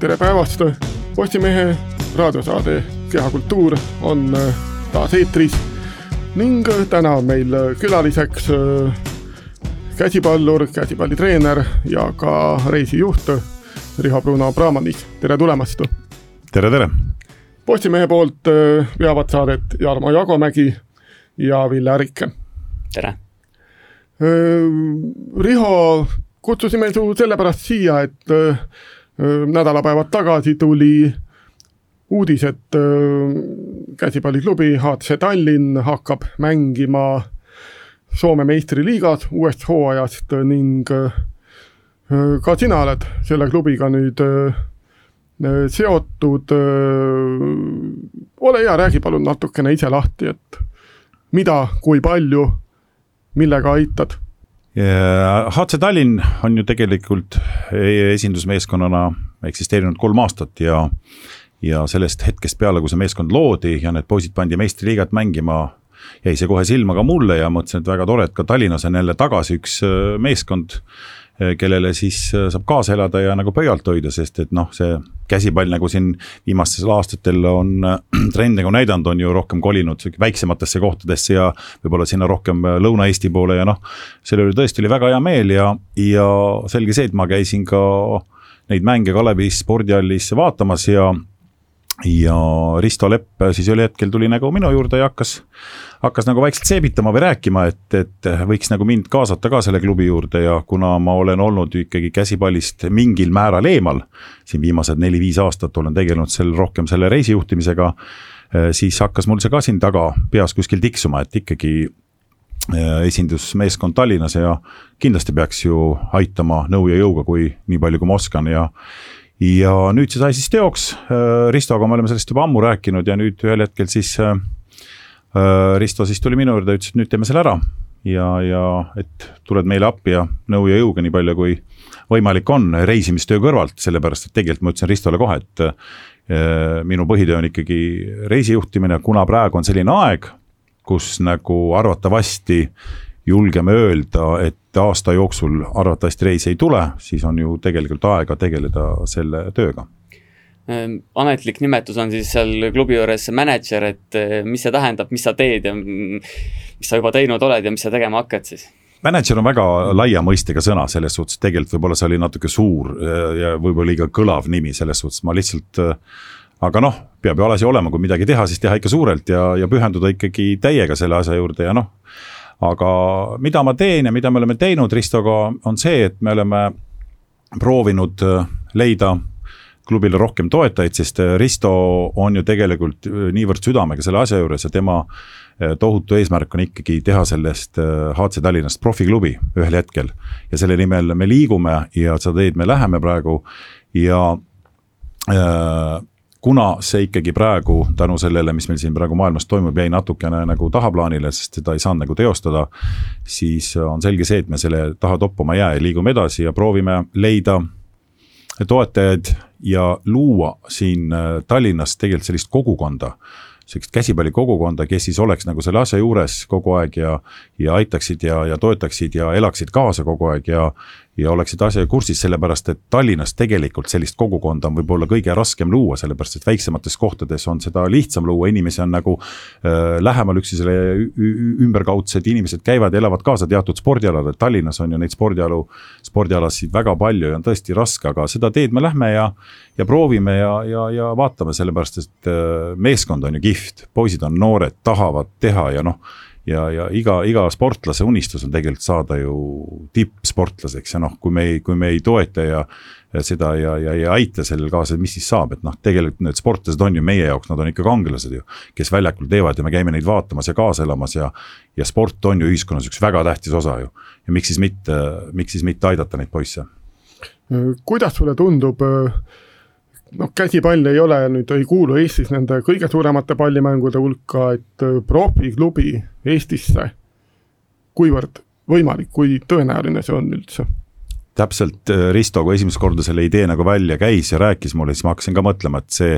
tere päevast, Postimehe raadiosaade Kehakultuur on äh, taas eetris ning äh, täna on meil äh, külaliseks käsipallur, käsipallitreener ja ka reisijuht Riho Bruno Brahmanis, tere tulemast! tere, tere! Postimehe poolt veavad saadet Jarmo Jagomägi ja Ville Ärike. tere! Riho, kutsusime su sellepärast siia, et nädalapäevad tagasi tuli uudis, et käsipalliklubi HC Tallinn hakkab mängima Soome meistriliigas uuest hooajast ning ka sina oled selle klubiga nüüd seotud. ole hea, räägi palun natukene ise lahti, et mida, kui palju, millega aitad HC Tallinn on ju tegelikult esindusmeeskonnana eksisteerinud kolm aastat ja, ja sellest hetkest peale, kui see meeskond loodi ja need poisid pandi meistriliigat mängima, jäi see kohe silma ka mulle ja mõtlesin, et väga tore, et ka Tallinnas on jälle tagasi üks äh, meeskond kellele siis eh, saab kaasa elada ja nagu pöialt hoida, sest et noh, see käsipall nagu siin viimastel aastatel on eh, trend nagu näidanud, on ju rohkem kolinud väiksematesse kohtadesse ja võib-olla sinna rohkem Lõuna-Eesti poole ja noh, selle üle tõesti oli väga hea meel ja, ja selge see, et ma käisin ka neid mänge Kalevi spordihallis vaatamas ja ja Risto Lepp siis ühel hetkel tuli nagu minu juurde ja hakkas, hakkas nagu vaikselt seebitama või rääkima, et, et võiks nagu mind kaasata ka selle klubi juurde ja kuna ma olen olnud ikkagi käsipallist mingil määral eemal. siin viimased neli-viis aastat olen tegelenud seal rohkem selle reisijuhtimisega. siis hakkas mul see ka siin taga peas kuskil tiksuma, et ikkagi esindusmeeskond Tallinnas ja kindlasti peaks ju aitama nõu ja jõuga, kui nii palju, kui ma oskan ja ja nüüd see sai siis teoks, äh, Ristoga me oleme sellest juba ammu rääkinud ja nüüd ühel hetkel siis äh, äh, Risto siis tuli minu juurde ütles, et nüüd teeme selle ära. ja, ja et tuled meile appi ja nõu ja jõuga nii palju, kui võimalik on reisimistöö kõrvalt, sellepärast et tegelikult ma ütlesin Ristole kohe, et minu põhitöö on ikkagi reisijuhtimine, kuna praegu on selline aeg, kus nagu arvatavasti julgeme öelda, et aasta jooksul arvatavasti reisi ei tule, siis on ju tegelikult aega tegeleda selle tööga ehm, ametlik nimetus on siis seal klubi juures mänedžer, et eh, mis see tähendab, mis sa teed ja mis sa juba teinud oled ja mis sa tegema hakkad siis? mänedžer on väga laia mõistega sõna, selles suhtes tegelikult võib-olla see oli natuke suur ja võib-olla liiga kõlav nimi, selles suhtes ma lihtsalt aga noh, peab ju alasi olema, kui midagi teha, siis teha ikka suurelt ja, ja pühenduda ikkagi täiega selle asja juurde ja noh aga mida ma teen ja mida me oleme teinud Ristoga, on see, et me oleme proovinud äh, leida klubile rohkem toetajaid, sest äh, Risto on ju tegelikult äh, niivõrd südamega selle asja juures ja tema tohutu eesmärk on ikkagi teha sellest HC Tallinnast profiklubi ühel hetkel. ja selle nimel me liigume ja seda teed me läheme praegu ja äh, kuna see ikkagi praegu tänu sellele, mis meil siin praegu maailmas toimub, jäi natukene nagu tahaplaanile, sest seda ei saanud nagu teostada. siis on selge see, et me selle taha toppama ei jää ja liigume edasi ja proovime leida toetajaid ja luua siin äh, Tallinnas tegelikult sellist kogukonda sihukest käsipallikogukonda, kes siis oleks nagu selle asja juures kogu aeg ja, ja aitaksid ja, ja toetaksid ja elaksid kaasa kogu aeg ja, ja oleksid asjaga kursis, sellepärast et Tallinnas tegelikult sellist kogukonda on võib-olla kõige raskem luua, sellepärast et väiksemates kohtades on seda lihtsam luua, inimesi on nagu äh, lähemal üksteisele ümberkaudsed, inimesed käivad ja elavad kaasa teatud spordialadel, Tallinnas on ju neid spordialu, spordialasid väga palju ja on tõesti raske, aga seda teed me lähme ja ja proovime ja, ja, ja vaatame, sellepärast et äh, meeskond on ju kihvt, poisid on noored, tahavad teha ja noh ja, ja iga, iga sportlase unistus on tegelikult saada ju tippsportlaseks ja noh, kui me ei, kui me ei toeta ja, ja seda ja, ja ei aita sellel kaasa, mis siis saab, et noh, tegelikult need sportlased on ju meie jaoks, nad on ikka kangelased ju. kes väljakul teevad ja me käime neid vaatamas ja kaasa elamas ja, ja sport on ju ühiskonnas üks väga tähtis osa ju. ja miks siis mitte, miks siis mitte aidata neid poisse. kuidas sulle tundub äh noh, käsipall ei ole nüüd, ei kuulu Eestis nende kõige suuremate pallimängude hulka, et äh, profiklubi Eestisse, kuivõrd võimalik, kui tõenäoline see on üldse? täpselt, äh, Risto, kui esimest korda selle idee nagu välja käis ja rääkis mulle, siis ma hakkasin ka mõtlema, et see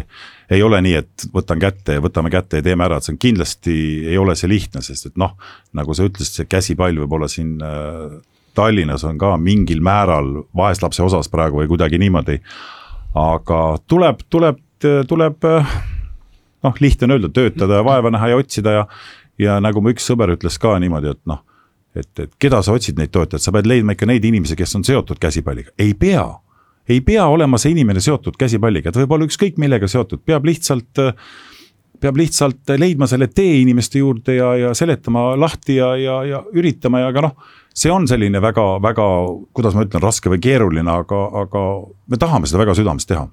ei ole nii, et võtan kätte ja võtame kätte ja teeme ära, et see on kindlasti, ei ole see lihtne, sest et noh, nagu sa ütlesid, see käsipall võib-olla siin äh, Tallinnas on ka mingil määral vaeslapse osas praegu või kuidagi niimoodi aga tuleb, tuleb, tuleb noh, lihtne on öelda, töötada ja vaeva näha ja otsida ja, ja nagu mu üks sõber ütles ka niimoodi, et noh, et, et keda sa otsid neid toetajaid, sa pead leidma ikka neid inimesi, kes on seotud käsipalliga, ei pea. ei pea olema see inimene seotud käsipalliga, ta võib olla ükskõik millega seotud, peab lihtsalt peab lihtsalt leidma selle tee inimeste juurde ja, ja seletama lahti ja, ja, ja üritama ja aga noh, see on selline väga, väga, kuidas ma ütlen, raske või keeruline, aga, aga me tahame seda väga südamest teha.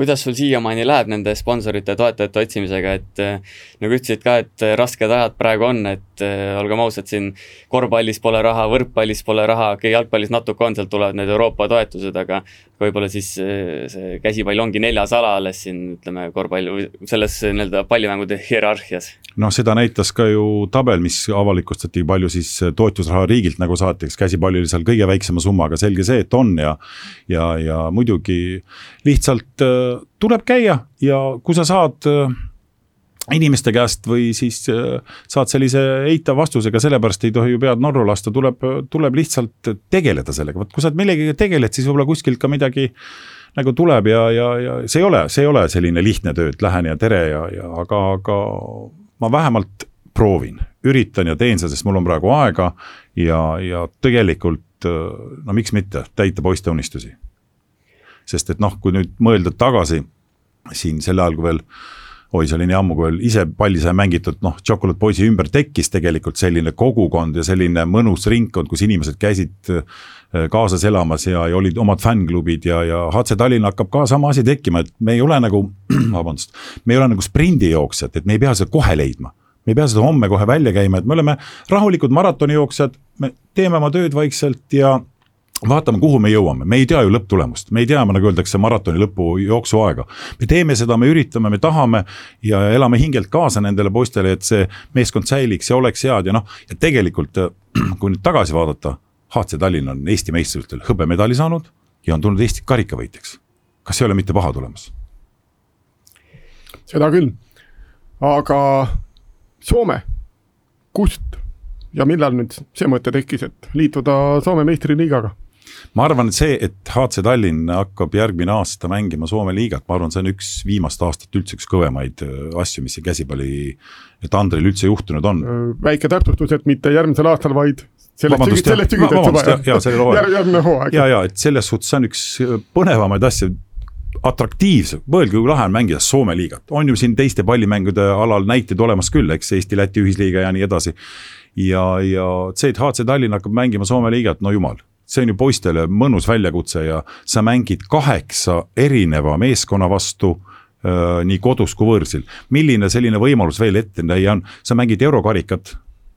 Kuidas sul siiamaani läheb nende sponsorite, toetajate otsimisega, et äh, nagu ütlesid ka, et äh, rasked ajad praegu on, et äh, olgem ausad, siin korvpallis pole raha, võrkpallis pole raha, okei jalgpallis natuke on, sealt tulevad need Euroopa toetused, aga võib-olla siis see käsipall ongi neljas ala alles siin, ütleme, korvpall, selles nii-öelda pallimängude hierarhias. noh, seda näitas ka ju tabel, mis avalikustati, palju siis toetusraha riigilt nagu saati, eks käsipall oli seal kõige väiksema summaga, selge see, et on ja ja, ja muidugi lihtsalt tuleb käia ja kui sa saad inimeste käest või siis äh, saad sellise eitava vastusega, sellepärast ei tohi ju pead norru lasta, tuleb, tuleb lihtsalt tegeleda sellega, vot kui sa millegagi tegeled, siis võib-olla kuskilt ka midagi nagu tuleb ja, ja, ja see ei ole, see ei ole selline lihtne töö, et lähen ja tere ja, ja aga, aga ma vähemalt proovin, üritan ja teen seda, sest mul on praegu aega ja, ja tegelikult no miks mitte täita poiste unistusi. Sest et noh, kui nüüd mõelda tagasi siin sel ajal, kui veel oi, see oli nii ammu, kui veel ise palli sai mängitud, noh, Chocolate Boysi ümber tekkis tegelikult selline kogukond ja selline mõnus ringkond, kus inimesed käisid äh, kaasas elamas ja, ja olid omad fännklubid ja, ja HC Tallinn hakkab ka sama asi tekkima, et me ei ole nagu, vabandust, me ei ole nagu sprindijooksjad, et me ei pea seda kohe leidma. Me ei pea seda homme kohe välja käima, et me oleme rahulikud maratonijooksjad, me teeme oma tööd vaikselt ja vaatame, kuhu me jõuame, me ei tea ju lõpptulemust, me ei tea, nagu öeldakse, maratoni lõpu jooksuaega. me teeme seda, me üritame, me tahame ja elame hingelt kaasa nendele poistele, et see meeskond säiliks ja oleks head ja noh, ja tegelikult kui nüüd tagasi vaadata, HC Tallinn on Eesti meistrivõistlustel hõbemedali saanud ja on tulnud Eesti karikavõitjaks. kas ei ole mitte paha tulemus? seda küll, aga Soome, kust ja millal nüüd see mõte tekkis, et liituda Soome meistriliigaga? Ma arvan, et see, et HC Tallinn hakkab järgmine aasta mängima Soome liigat, ma arvan, see on üks viimast aastat üldse üks kõvemaid äh, asju, mis käsipalli tandril üldse juhtunud on. Äh, väike täpsustus, et mitte järgmisel aastal, vaid sellest sellest sügisest juba hooajal. järgmine hooaeg. ja, ja et selles suhtes see on üks äh, põnevamaid asju, atraktiivse, mõelge, kui lahe on mängida Soome liigat, on ju siin teiste pallimängude alal näiteid olemas küll, eks Eesti-Läti ühisliiga ja nii edasi. ja, ja see, et HC Tallinn hakkab mängima Soome liigat, no jumal see on ju poistele mõnus väljakutse ja sa mängid kaheksa erineva meeskonna vastu nii kodus kui võõrsil. milline selline võimalus veel ette näia on, sa mängid eurokarikat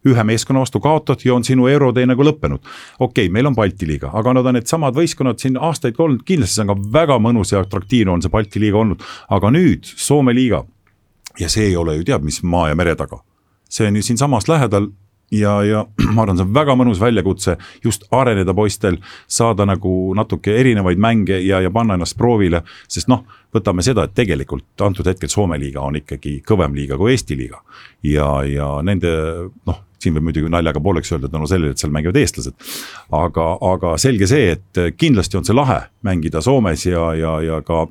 ühe meeskonna vastu kaotad ja on sinu eurotee nagu lõppenud. okei okay,, meil on Balti liiga, aga nad on needsamad võistkonnad siin aastaid olnud, kindlasti see on ka väga mõnus ja atraktiivne on see Balti liiga olnud, aga nüüd Soome liiga ja see ei ole ju tead mis maa ja mere taga. see on ju siinsamas lähedal ja, ja ma arvan, see on väga mõnus väljakutse just areneda poistel, saada nagu natuke erinevaid mänge ja, ja panna ennast proovile, sest noh, võtame seda, et tegelikult antud hetkel Soome liiga on ikkagi kõvem liiga kui Eesti liiga. ja, ja nende noh, siin võib muidugi naljaga pooleks öelda tänu no sellele, et seal mängivad eestlased. aga, aga selge see, et kindlasti on see lahe mängida Soomes ja, ja, ja ka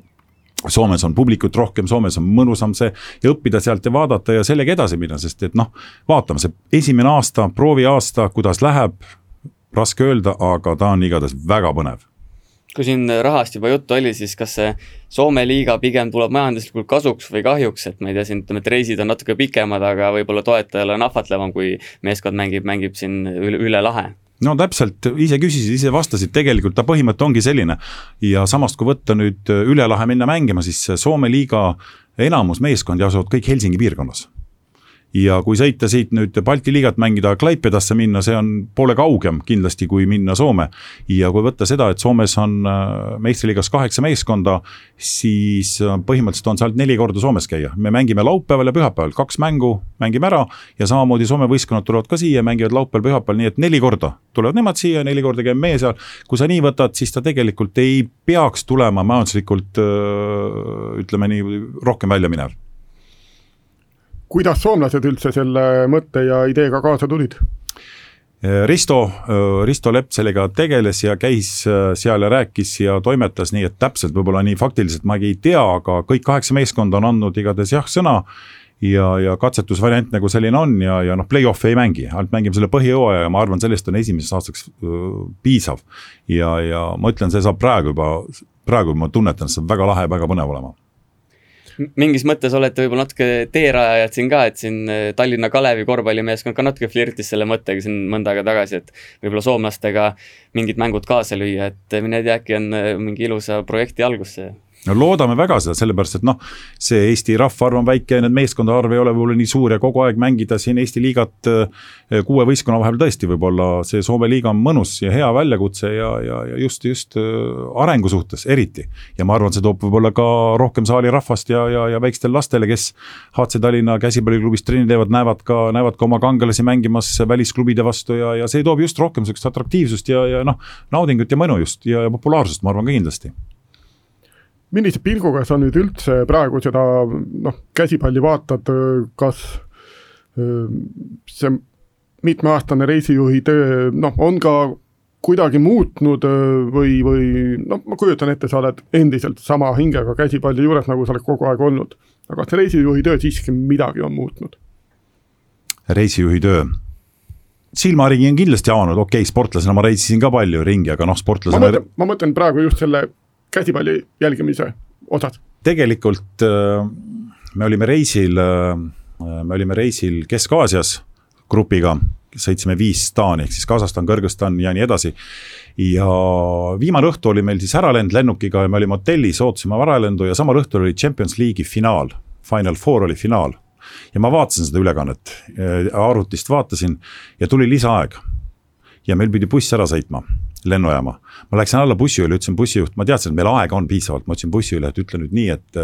Soomes on publikut rohkem, Soomes on mõnusam see ja õppida sealt ja vaadata ja sellega edasi minna, sest et noh, vaatame, see esimene aasta, prooviaasta, kuidas läheb, raske öelda, aga ta on igatahes väga põnev kui siin rahast juba juttu oli, siis kas see Soome liiga pigem tuleb majanduslikult kasuks või kahjuks, et ma ei tea, siin ütleme, et reisid on natuke pikemad, aga võib-olla toetajale on ahvatlevam, kui meeskond mängib, mängib siin üle, üle lahe? No täpselt, ise küsisid, ise vastasid, tegelikult ta põhimõte ongi selline. ja samast, kui võtta nüüd üle lahe minna mängima, siis Soome liiga enamus meeskondi asuvad kõik Helsingi piirkonnas ja kui sõita siit nüüd Balti liigat mängida, Klaipedasse minna, see on poole kaugem kindlasti, kui minna Soome. ja kui võtta seda, et Soomes on äh, meistriliigas kaheksa meeskonda, siis äh, põhimõtteliselt on sealt neli korda Soomes käia, me mängime laupäeval ja pühapäeval, kaks mängu mängime ära ja samamoodi Soome võistkonnad tulevad ka siia, mängivad laupäeval, pühapäeval, nii et neli korda tulevad nemad siia, neli korda käime meie seal. kui sa nii võtad, siis ta tegelikult ei peaks tulema majanduslikult äh, ütleme nii, rohkem välja minev kuidas soomlased üldse selle mõtte ja ideega kaasa tulid? Risto, Risto Lepp sellega tegeles ja käis seal ja rääkis ja toimetas, nii et täpselt võib-olla nii faktiliselt ma ei tea, aga kõik kaheksa meeskonda on andnud igatahes jah-sõna ja, ja katsetusvariant nagu selline on ja, ja noh, play-off'i ei mängi, ainult mängime selle põhijooaja ja ma arvan, sellest on esimeseks aastaks piisav. ja, ja ma ütlen, see saab praegu juba, praegu ma tunnetan, et see saab väga lahe väga põnev olema mingis mõttes olete võib-olla natuke teerajajad siin ka, et siin Tallinna Kalevi korvpallimeeskond ka natuke flirtis selle mõttega siin mõnda aega tagasi, et võib-olla soomlastega mingid mängud kaasa lüüa, et mine tea, äkki on mingi ilusa projekti algus see no loodame väga seda, sellepärast et noh, see Eesti rahvaarv on väike, need meeskondade arv ei ole võib-olla nii suur ja kogu aeg mängida siin Eesti liigat eh, kuue võistkonna vahel tõesti võib-olla see Soome liiga on mõnus ja hea väljakutse ja, ja, ja just, just eh, arengu suhtes eriti. ja ma arvan, see toob võib-olla ka rohkem saali rahvast ja, ja, ja väikestele lastele, kes HC Tallinna käsipalliklubis trenni teevad, näevad ka, näevad ka oma kangelasi mängimas välisklubide vastu ja, ja see toob just rohkem sihukest atraktiivsust ja, ja noh, naudingut ja mõnu just ja, ja populaarsust, ma arvan ka kindlasti millise pilguga sa nüüd üldse praegu seda noh, käsipalli vaatad, kas see mitmeaastane reisijuhi töö noh, on ka kuidagi muutnud või, või noh, ma kujutan ette, sa oled endiselt sama hingega käsipalli juures, nagu sa oled kogu aeg olnud. aga kas reisijuhi töö siiski midagi on muutnud? reisijuhi töö? silmaringi on kindlasti avanud, okei okay,, sportlasena ma reisisin ka palju ringi, aga noh, sportlasena ma mõtlen, ma mõtlen praegu just selle käsipalli jälgimise osas? tegelikult äh, me olime reisil, äh, me olime reisil Kesk-Aasias grupiga, sõitsime viis staani ehk siis Kasahstan, Kõrgõzstan ja nii edasi. ja viimane õhtu oli meil siis äralend lennukiga ja me olime hotellis, ootasime äralendu ja samal õhtul oli Champions League'i finaal. Final Four oli finaal ja ma vaatasin seda ülekannet, äh, arvutist vaatasin ja tuli lisaaeg. ja meil pidi buss ära sõitma lennujaama. ma läksin alla bussijuhile, ütlesin bussijuht, ma teadsin, et meil aega on piisavalt, ma ütlesin bussijuhile, et ütle nüüd nii, et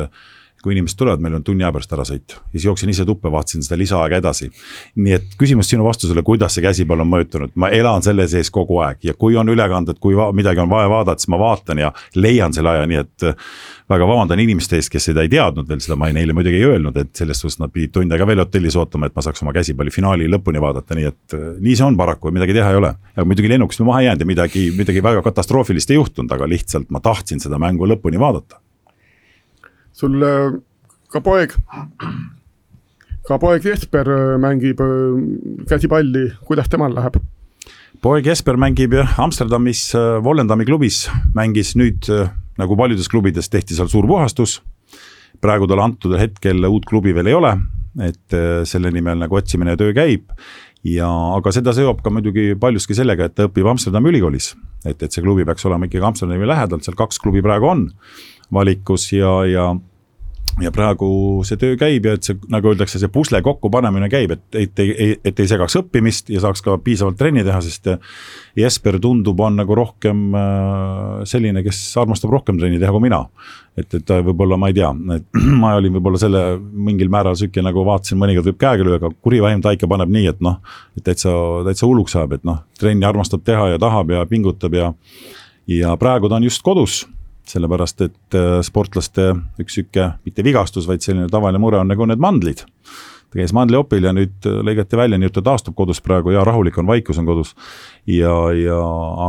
kui inimesed tulevad, meil on tunni aja pärast ära sõit. ja siis jooksin ise tuppa, vaatasin seda lisaaega edasi. nii et küsimus sinu vastusele, kuidas see käsipall on mõjutanud, ma elan selle sees kogu aeg ja kui on ülekanded, kui midagi on vaja vaadata, siis ma vaatan ja leian selle aja, nii et äh, väga vabandan inimeste eest, kes seda ei teadnud veel, seda ma neile muidugi ei öelnud, et selles suhtes nad pidid tund aega veel hotellis ootama, et ma saaks oma käsipalli finaali lõpuni vaadata, nii et äh, nii see on paraku, midagi teha ei ole. aga muidugi lennukist ma maha ei jäänud ja midagi, midagi väga katastroofilist ei juhtunud, aga lihtsalt ma tahtsin seda mängu lõpuni vaadata. Sul äh, ka poeg, ka poeg Jesper äh, mängib käsipalli, kuidas temal läheb? poeg Jesper mängib jah Amsterdamis Vollendami klubis, mängis nüüd nagu paljudes klubides tehti seal suur puhastus. praegu talle antud hetkel uut klubi veel ei ole, et äh, selle nimel nagu otsimine ja töö käib. ja, aga seda seob ka muidugi paljuski sellega, et ta õpib Amsterdami ülikoolis. et, et see klubi peaks olema ikkagi Amsterdami lähedalt, seal kaks klubi praegu on valikus ja, ja ja praegu see töö käib ja et see, nagu öeldakse, see pusle kokkupanemine käib, et, et ei, et ei segaks õppimist ja saaks ka piisavalt trenni teha, sest Jesper tundub, on nagu rohkem äh, selline, kes armastab rohkem trenni teha kui mina. et, et võib-olla ma ei tea, et ma olin võib-olla selle mingil määral sihuke nagu vaatasin, mõnikord võib käega lüüa, aga kuri vaim ta ikka paneb nii, et noh, et täitsa, täitsa hulluks ajab, et noh, trenni armastab teha ja tahab ja pingutab ja ja praegu ta on just kodus sellepärast et äh, sportlaste üks sihuke, mitte vigastus, vaid selline tavaline mure on nagu need mandlid. ta käis mandliopil ja nüüd äh, lõigati välja, nii et ta taastub kodus praegu ja rahulik on, vaikus on kodus. ja, ja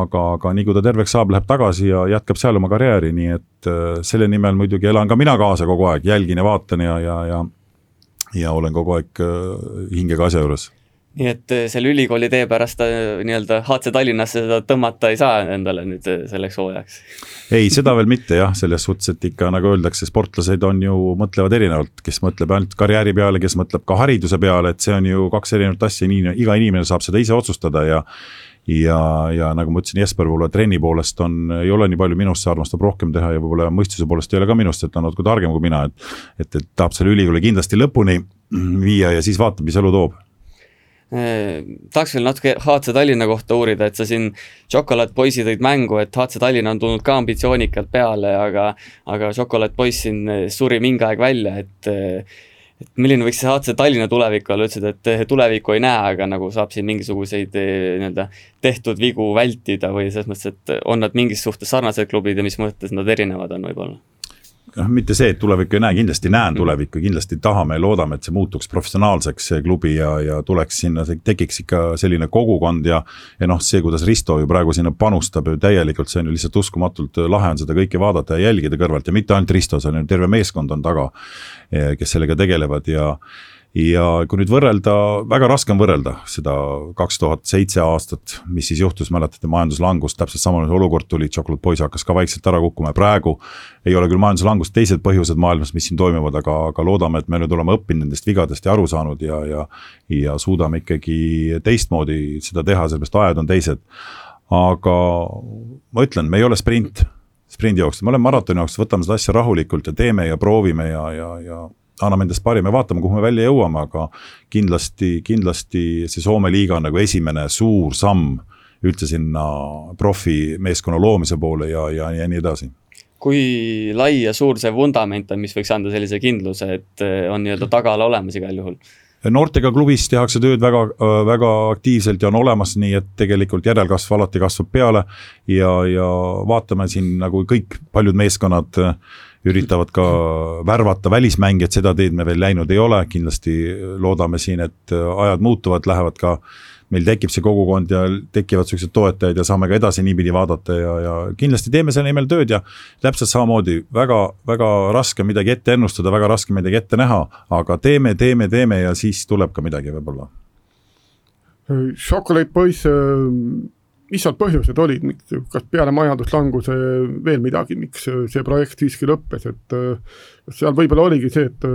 aga, aga nii kui ta terveks saab, läheb tagasi ja jätkab seal oma karjääri, nii et äh, selle nimel muidugi elan ka mina kaasa kogu aeg, jälgin ja vaatan ja, ja, ja ja olen kogu aeg hingega asja juures nii et äh, selle ülikooli tee pärast äh, nii-öelda HC Tallinnasse seda tõmmata ei saa endale nüüd äh, selleks hooajaks? ei, seda veel mitte jah, selles suhtes, et ikka nagu öeldakse, sportlased on ju, mõtlevad erinevalt, kes mõtleb ainult karjääri peale, kes mõtleb ka hariduse peale, et see on ju kaks erinevat asja, nii, iga inimene saab seda ise otsustada ja ja, ja nagu ma ütlesin, Jesper võib-olla trenni poolest on, ei ole nii palju minust, see armastab rohkem teha ja võib-olla mõistuse poolest ei ole ka minust, et ta on natuke targem kui mina, et et, et tahab selle ülikooli kindlasti lõpuni viia ja siis vaatab, mis elu toob tahaks veel natuke HC Tallinna kohta uurida, et sa siin Chocolate Boysi tõid mängu, et HC Tallinna on tulnud ka ambitsioonikalt peale, aga aga Boys siin äh, suri mingi aeg välja, et äh, et milline võiks see HC Tallinna tulevik olla, ütlesid, et tulevikku ei näe, aga nagu saab siin mingisuguseid nii-öelda tehtud vigu vältida või selles mõttes, et on nad mingis suhtes sarnased klubid ja mis mõttes nad erinevad on võib-olla? Noh, mitte see, et tulevikku ei näe, kindlasti näen mhm. tulevikku, kindlasti tahame ja loodame, et see muutuks professionaalseks, see klubi ja, ja tuleks sinna, tekiks ikka selline kogukond ja. ja noh, see, kuidas Risto ju praegu sinna panustab ju täielikult, see on ju lihtsalt uskumatult lahe on seda kõike vaadata ja jälgida kõrvalt ja mitte ainult Risto, see on ju terve meeskond on taga. Eh, kes sellega tegelevad ja ja kui nüüd võrrelda, väga raske on võrrelda seda kaks tuhat seitse aastat, mis siis juhtus, mäletate, majanduslangus, täpselt samasugune olukord tuli, Chocolate Boys hakkas ka vaikselt ära kukkuma ja praegu. ei ole küll majanduslangus, teised põhjused maailmas, mis siin toimuvad, aga, aga loodame, et me nüüd oleme õppinud nendest vigadest ja aru saanud ja, ja. ja suudame ikkagi teistmoodi seda teha, sellepärast ajad on teised. aga ma ütlen, me ei ole sprint sprindijooks, me oleme maratonijooks, võtame seda asja rahulikult ja teeme ja proovime ja, ja, ja anname endast parima ja vaatame, kuhu me välja jõuame, aga kindlasti, kindlasti see Soome liiga on nagu esimene suur samm üldse sinna profimeeskonna loomise poole ja, ja, ja nii edasi kui lai ja suur see vundament on, mis võiks anda sellise kindluse, et eh, on nii-öelda tagala olemas igal juhul? noortega klubis tehakse tööd väga, väga aktiivselt ja on olemas, nii et tegelikult järelkasv alati kasvab peale. ja, ja vaatame siin nagu kõik, paljud meeskonnad üritavad ka värvata välismängijaid, seda teed me veel läinud ei ole, kindlasti loodame siin, et ajad muutuvad, lähevad ka meil tekib see kogukond ja tekivad siuksed toetajad ja saame ka edasi niipidi vaadata ja, ja kindlasti teeme selle nimel tööd ja täpselt samamoodi väga, väga raske midagi ette ennustada, väga raske midagi ette näha, aga teeme, teeme, teeme ja siis tuleb ka midagi võib-olla. Chocolate Boys mis seal põhjused olid, miks, kas peale majanduslanguse veel midagi, miks see projekt siiski lõppes, et seal võib-olla oligi see, et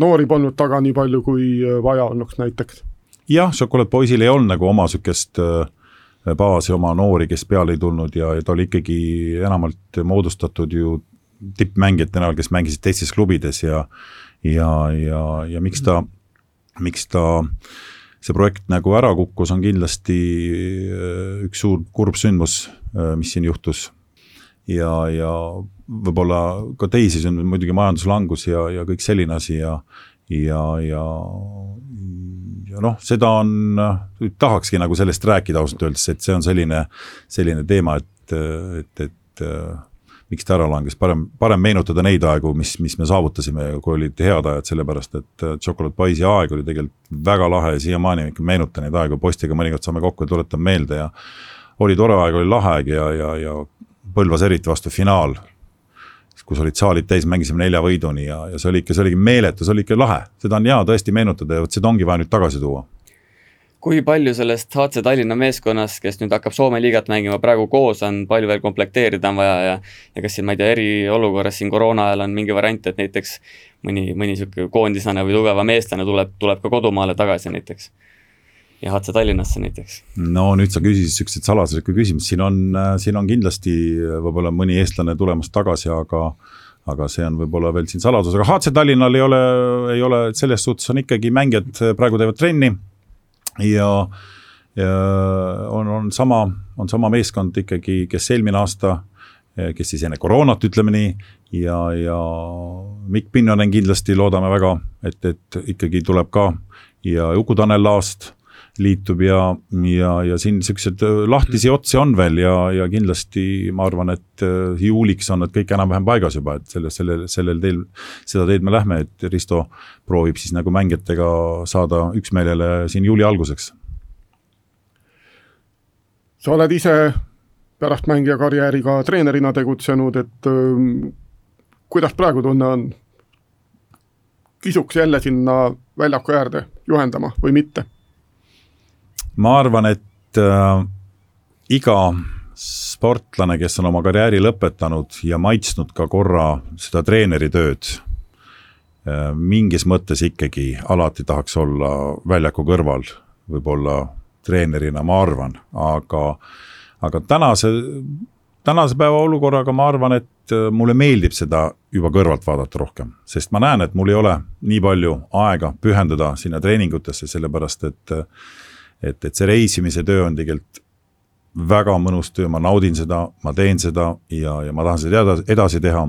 noori polnud taga nii palju, kui vaja olnuks näiteks? jah, Chocolate Boysil ei olnud nagu oma niisugust baasi, oma noori, kes peale ei tulnud ja, ja ta oli ikkagi enamalt moodustatud ju tippmängijate näol, kes mängisid teistes klubides ja ja, ja, ja miks ta, miks ta äh, see projekt nagu ära kukkus, on kindlasti äh, üks suur kurb sündmus, äh, mis siin juhtus. ja, ja võib-olla ka teisi, on muidugi majanduslangus ja, ja kõik selline asi ja, ja, ja, ja noh, seda on, tahakski nagu sellest rääkida ausalt öeldes, et see on selline, selline teema, et, et, et miks ta ära langes, parem, parem meenutada neid aegu, mis, mis me saavutasime, kui olid head ajad, sellepärast et äh, Chocolate Pies'i aeg oli tegelikult väga lahe ja siiamaani ikka meenutan neid aegu, poistega mõnikord saame kokku ja tuletan meelde ja oli tore aeg, oli lahe aeg ja, ja, ja Põlvas eriti vastu finaal, kus olid saalid täis, mängisime nelja võiduni ja, ja see oli ikka, see oligi meeletu, see oli ikka lahe, seda on hea tõesti meenutada ja vot seda ongi vaja nüüd tagasi tuua kui palju sellest HC Tallinna meeskonnast, kes nüüd hakkab Soome liigat mängima, praegu koos on, palju veel komplekteerida on vaja ja ja kas siin, ma ei tea, eriolukorras siin koroona ajal on mingi variant, et näiteks mõni, mõni niisugune koondislane või tugevam eestlane tuleb, tuleb ka kodumaale tagasi näiteks? ja HC Tallinnasse näiteks? no nüüd sa küsisid niisuguseid saladuslikke küsimusi, siin on, siin on kindlasti võib-olla mõni eestlane tulemas tagasi, aga aga see on võib-olla veel siin saladus, aga HC Tallinnal ei ole, ei ole, selles suhtes on ikkagi mängijad praegu teevad trenni ja, ja on, on sama, on sama meeskond ikkagi, kes eelmine aasta, kes siis enne koroonat, ütleme nii, ja, ja Mikk Pinnanen kindlasti loodame väga, et, et ikkagi tuleb ka. Ja Uku-Tanel Laast liitub ja, ja, ja siin niisuguseid lahtisi otsi on veel ja, ja kindlasti ma arvan, et juuliks on need kõik enam-vähem paigas juba, et selle, sellel, sellel teel, seda teed me lähme, et Risto proovib siis nagu mängijatega saada üksmeelele siin juuli alguseks. sa oled ise pärast mängija karjääri ka treenerina tegutsenud, et äh, kuidas praegu tunne on? kisuks jälle sinna väljaku äärde juhendama või mitte? Ma arvan, et äh, iga sportlane, kes on oma karjääri lõpetanud ja maitsnud ka korra seda treeneri tööd äh,, mingis mõttes ikkagi alati tahaks olla väljaku kõrval, võib-olla treenerina, ma arvan, aga, aga tänase, tänase päeva olukorraga ma arvan, et äh, mulle meeldib seda juba kõrvalt vaadata rohkem, sest ma näen, et mul ei ole nii palju aega pühendada sinna treeningutesse, sellepärast et äh, et, et see reisimise töö on tegelikult väga mõnus töö, ma naudin seda, ma teen seda ja, ja ma tahan seda edasi, edasi teha.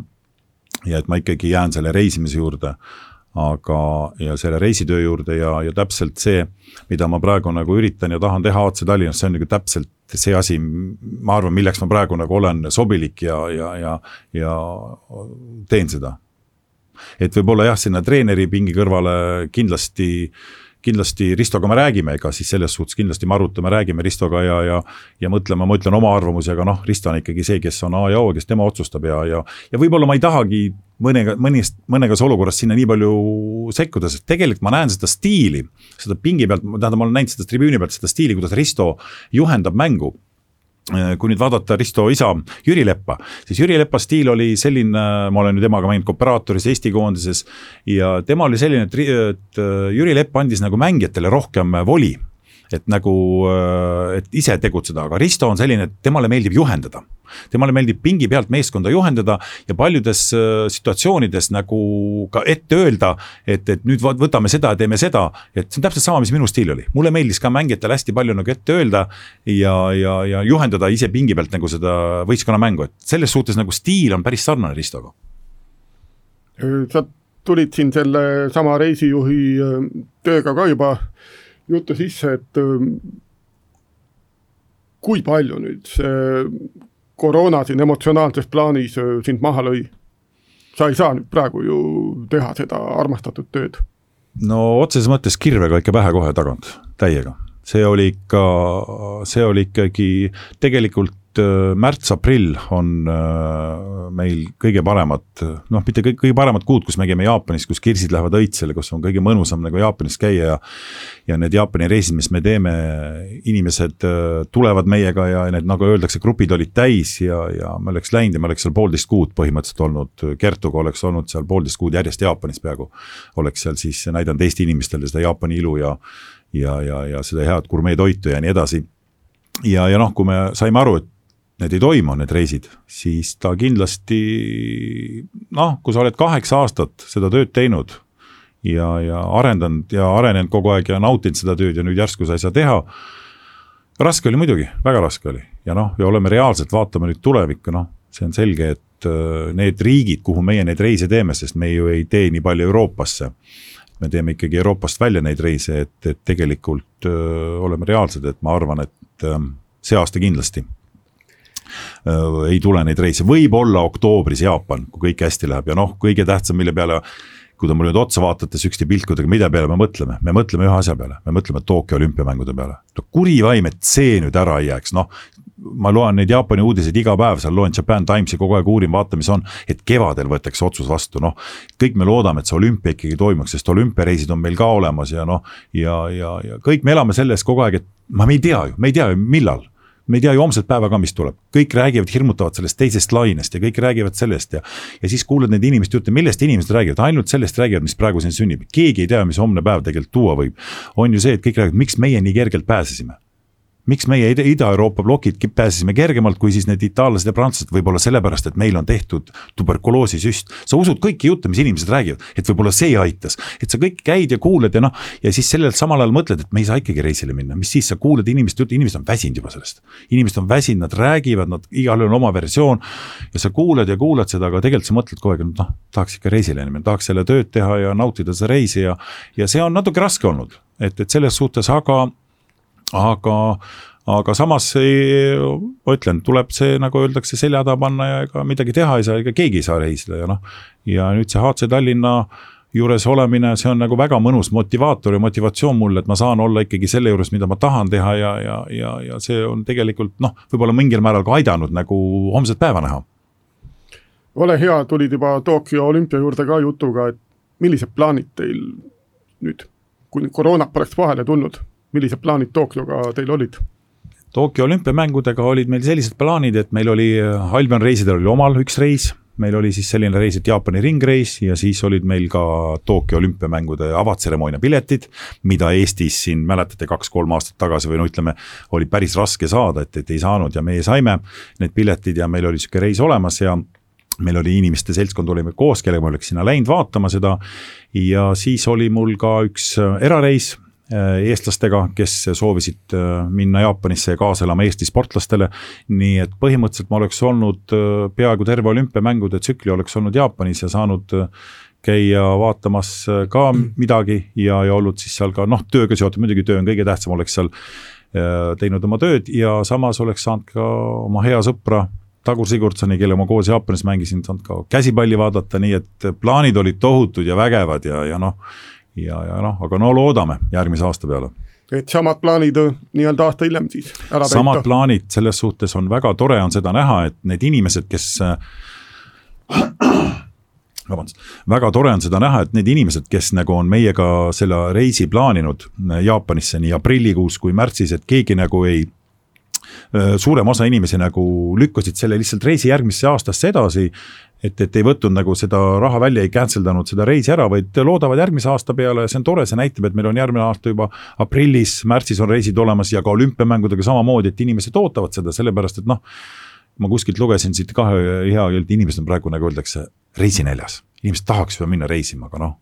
ja et ma ikkagi jään selle reisimise juurde. aga, ja selle reisitöö juurde ja, ja täpselt see, mida ma praegu nagu üritan ja tahan teha AC Tallinnas, see on nagu täpselt see asi, ma arvan, milleks ma praegu nagu olen sobilik ja, ja, ja, ja teen seda. et võib-olla jah, sinna treeneri pingi kõrvale kindlasti kindlasti Ristoga me räägime, ega siis selles suhtes kindlasti me arutame, räägime Ristoga ja, ja ja mõtleme, ma ütlen oma arvamusi, aga noh, Risto on ikkagi see, kes on A ja O, kes tema otsustab ja, ja ja võib-olla ma ei tahagi mõnega, mõnist, mõnegas olukorras sinna nii palju sekkuda, sest tegelikult ma näen seda stiili, seda pingi pealt, tähendab, ma olen näinud seda tribüüni pealt, seda stiili, kuidas Risto juhendab mängu kui nüüd vaadata Risto isa Jüri Leppa, siis Jüri Lepa stiil oli selline, ma olen ju temaga mänginud kooperaatoris Eesti koondises ja tema oli selline, et, et äh, Jüri Lepp andis nagu mängijatele rohkem voli et nagu, äh, et ise tegutseda, aga Risto on selline, et temale meeldib juhendada. temale meeldib pingi pealt meeskonda juhendada ja paljudes äh, situatsioonides nagu ka ette öelda, et, et nüüd võtame seda ja teeme seda, et see on täpselt sama, mis minu stiil oli, mulle meeldis ka mängijatele hästi palju nagu ette öelda ja, ja, ja juhendada ise pingi pealt nagu seda võistkonnamängu, et selles suhtes nagu stiil on päris sarnane Ristoga. sa tulid siin selle sama reisijuhi äh, tööga ka juba juttu sisse, et ähm, kui palju nüüd see koroona siin emotsionaalses plaanis äh, sind maha lõi? sa ei saa nüüd praegu ju teha seda armastatud tööd. no otseses mõttes kirvega ikka pähe kohe tagant, täiega. see oli ikka, see oli ikkagi tegelikult et äh, märts-aprill on äh, meil kõige paremad, noh, mitte kõik, kõige paremad kuud, kus me käime Jaapanis, kus kirsid lähevad õitsele, kus on kõige mõnusam nagu Jaapanis käia ja ja need Jaapani reisid, mis me teeme, inimesed äh, tulevad meiega ja need, nagu öeldakse, grupid olid täis ja, ja me oleks läinud ja me oleks seal poolteist kuud põhimõtteliselt olnud, Kertuga oleks olnud seal poolteist kuud järjest Jaapanis peaaegu. oleks seal siis näidanud Eesti inimestele seda Jaapani ilu ja ja, ja, ja seda head gurmeetoitu ja nii edasi ja, ja noh, kui me saime aru, et need ei toimu, need reisid, siis ta kindlasti noh, kui sa oled kaheksa aastat seda tööd teinud ja, ja arendanud ja arenenud kogu aeg ja nautinud seda tööd ja nüüd järsku sa ei saa teha. raske oli muidugi, väga raske oli ja noh, ja oleme reaalselt, vaatame nüüd tulevikku, noh, see on selge, et äh, need riigid, kuhu meie neid reise teeme, sest me ju ei tee nii palju Euroopasse. me teeme ikkagi Euroopast välja neid reise, et, et tegelikult öö, äh, oleme reaalsed, et ma arvan, et öö, äh, see aasta kindlasti ei tule neid reise, võib-olla oktoobris Jaapan, kui kõik hästi läheb ja noh, kõige tähtsam, mille peale kui te mulle nüüd otsa vaatate sihukeste pilkudega, mida peale me mõtleme, me mõtleme ühe asja peale, me mõtleme Tokyo olümpiamängude peale. no kuri vaim, et see nüüd ära ei jääks, noh. ma loen neid Jaapani uudiseid iga päev, seal loen Japan Timesi kogu aeg uurin, vaatan, mis on, et kevadel võetakse otsus vastu, noh. kõik me loodame, et see olümpia ikkagi toimuks, sest olümpiareisid on meil ka olemas ja noh, ja, ja, ja kõik me elame selles kogu aeg, et ma, me ei tea ju, me ei tea ju, millal me ei tea ju homset päeva ka, mis tuleb, kõik räägivad, hirmutavad sellest teisest lainest ja kõik räägivad sellest ja. ja siis kuulad neid inimeste jutte, millest inimesed räägivad, ainult sellest räägivad, mis praegu siin sünnib, keegi ei tea, mis homne päev tegelikult tuua võib. on ju see, et kõik räägivad, miks meie nii kergelt pääsesime miks meie Ida-Euroopa plokid pääsesime kergemalt kui siis need itaallased ja prantslased, võib-olla sellepärast, et meil on tehtud tuberkuloosisüst. sa usud kõiki jutte, mis inimesed räägivad, et võib-olla see aitas, et sa kõik käid ja kuulad ja noh, ja siis sellel samal ajal mõtled, et me ei saa ikkagi reisile minna, mis siis, sa kuulad inimeste juttu, inimesed on väsinud juba sellest. inimesed on väsinud, nad räägivad, nad igalühel on oma versioon. Ja sa kuulad ja kuulad seda, aga tegelikult sa mõtled kogu aeg, et noh, tahaks ikka reisile minna, tahaks jälle tööd teha ja nautida seda reisi ja, ja see on natuke raske olnud, et, et selles suhtes, aga aga, aga samas ei, ma ütlen, tuleb see, nagu öeldakse, selja taha panna ja ega midagi teha ei saa, ega keegi ei saa reisida ja noh. ja nüüd see HC Tallinna juures olemine, see on nagu väga mõnus motivaator ja motivatsioon mulle, et ma saan olla ikkagi selle juures, mida ma tahan teha ja, ja, ja, ja see on tegelikult noh, võib-olla mingil määral ka aidanud nagu homset päeva näha. ole hea, tulid juba Tokyo olümpia juurde ka jutuga, et millised plaanid teil nüüd, kui koroona poleks vahele tulnud, millised plaanid Tokyoga teil olid? Tokyo olümpiamängudega olid meil sellised plaanid, et meil oli äh, Albion reisidel oli omal üks reis, meil oli siis selline reis, et Jaapani ringreis ja siis olid meil ka Tokyo olümpiamängude avatseremoonia piletid, mida Eestis siin mäletate kaks-kolm aastat tagasi või no ütleme, oli päris raske saada, et, et ei saanud ja meie saime need piletid ja meil oli sihuke reis olemas ja meil oli inimeste seltskond, olime koos, kellega ma oleks sinna läinud vaatama seda ja siis oli mul ka üks äh, erareis eestlastega, kes soovisid äh, minna Jaapanisse ja kaasa elama Eesti sportlastele. nii et põhimõtteliselt ma oleks olnud äh, peaaegu terve olümpiamängude tsükli oleks olnud Jaapanis ja saanud käia vaatamas ka midagi ja, ja olnud siis seal ka noh, tööga seotud, muidugi töö on kõige tähtsam, oleks seal teinud oma tööd ja samas oleks saanud ka oma hea sõpra Tagur Sigurdsoni, kelle ma koos Jaapanis mängisin, saanud ka käsipalli vaadata, nii et plaanid olid tohutud ja vägevad ja, ja noh, ja, ja noh, aga no loodame järgmise aasta peale et samad plaanid äh, nii-öelda aasta hiljem siis ära täita. samad plaanid, selles suhtes on väga tore on seda näha, et need inimesed, kes äh, vabandust, väga tore on seda näha, et need inimesed, kes nagu on meiega selle reisi plaaninud äh, Jaapanisse nii aprillikuus kui märtsis, et keegi nagu ei suurem osa inimesi nagu lükkasid selle lihtsalt reisi järgmisse aastasse edasi et, et ei võtnud nagu seda raha välja, ei cancel danud seda reisi ära, vaid loodavad järgmise aasta peale ja see on tore, see näitab, et meil on järgmine aasta juba aprillis, märtsis on reisid olemas ja ka olümpiamängudega samamoodi, et inimesed ootavad seda, sellepärast et noh, ma kuskilt lugesin siit ka hea, et inimesed on praegu nagu öeldakse reisinäljas, inimesed tahaks juba minna reisima, aga noh,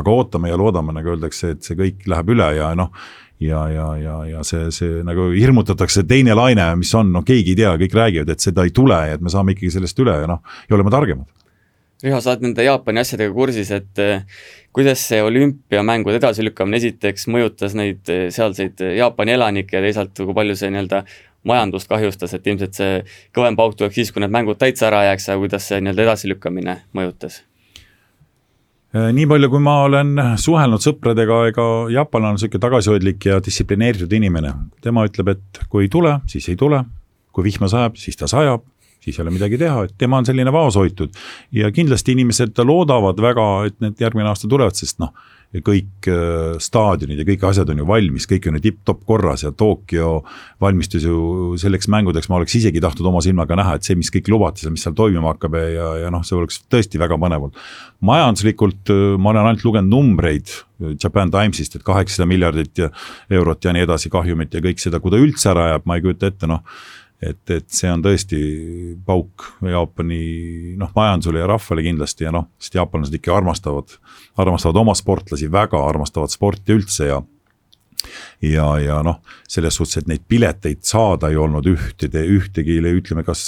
aga ootame ja loodame, nagu öeldakse, et see kõik läheb üle ja noh, ja, ja, ja, ja see, see nagu hirmutatakse, teine laine, mis on, noh, keegi ei tea, kõik räägivad, et seda ei tule ja et me saame ikkagi sellest üle ja noh, ja oleme targemad. Riho, sa oled nende Jaapani asjadega kursis, et eh, kuidas see olümpiamängude edasilükkamine esiteks mõjutas neid eh, sealseid Jaapani elanikke ja teisalt, kui palju see nii-öelda majandust kahjustas, et ilmselt see kõvem pauk tuleks siis, kui need mängud täitsa ära jääks, aga kuidas see nii-öelda edasilükkamine mõjutas? Äh, nii palju, kui ma olen suhelnud sõpradega, ega jaapanlane on niisugune tagasihoidlik ja distsiplineeritud inimene. tema ütleb, et kui ei tule, siis ei tule, kui vihma sajab, siis ta sajab, siis ei ole midagi teha, et tema on selline vaoshoitud. ja kindlasti inimesed loodavad väga, et need järgmine aasta tulevad, sest noh ja kõik äh, staadionid ja kõik asjad on ju valmis, kõik on ju tipp-topp korras ja Tokyo valmistus ju selleks mängudeks, ma oleks isegi tahtnud oma silmaga näha, et see, mis kõik lubati seal, mis seal toimuma hakkab ja, ja, noh, see oleks tõesti väga põnev olnud. majanduslikult äh, ma olen ainult lugenud numbreid äh, Japan Timesist, et kaheksasada miljardit ja eurot ja nii edasi kahjumit ja kõik seda, kui ta üldse ära jääb, ma ei kujuta ette, noh et, et see on tõesti pauk Jaapani noh, majandusele ja rahvale kindlasti ja noh, sest jaapanlased ikka armastavad, armastavad oma sportlasi väga, armastavad sporti üldse ja ja, ja noh, selles suhtes, et neid pileteid saada ei olnud ühtede, ühtegi ütleme, kas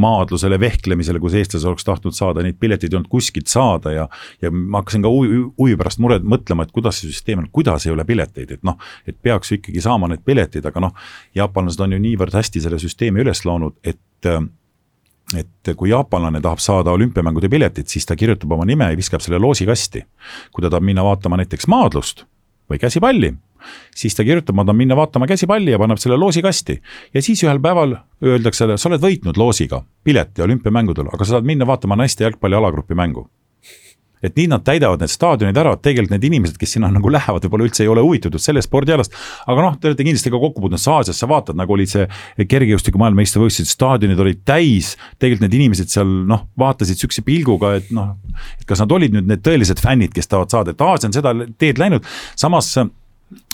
maadlusele, vehklemisele, kus eestlased oleks tahtnud saada, neid pileteid ei olnud kuskilt saada ja. ja ma hakkasin ka huvi, huvi pärast muret mõtlema, et kuidas see süsteem on, kuidas ei ole pileteid, et noh, et peaks ju ikkagi saama need piletid, aga noh. jaapanlased on ju niivõrd hästi selle süsteemi üles loonud, et et kui jaapanlane tahab saada olümpiamängude piletit, siis ta kirjutab oma nime ja viskab selle loosikasti. kui ta tahab minna vaatama näiteks maadlust või käsipalli siis ta kirjutab, ma tahan minna vaatama käsipalli ja paneb selle loosikasti. ja siis ühel päeval öeldakse sa oled võitnud loosiga pileti olümpiamängudel, aga sa saad minna vaatama naiste jalgpalli alagrupi mängu et nii nad täidavad need staadionid ära, et tegelikult need inimesed, kes sinna nagu lähevad, võib-olla üldse ei ole huvitatud sellest spordialast. aga noh, te olete kindlasti ka kokku puutunud, sa Aasias sa vaatad, nagu oli see kergejõustiku maailmameistrivõistlused, staadionid olid täis. tegelikult need inimesed seal noh, vaatasid sihukese pilguga, et noh, et kas nad olid nüüd need tõelised fännid, kes tahavad saada, et Aasia on seda teed läinud. samas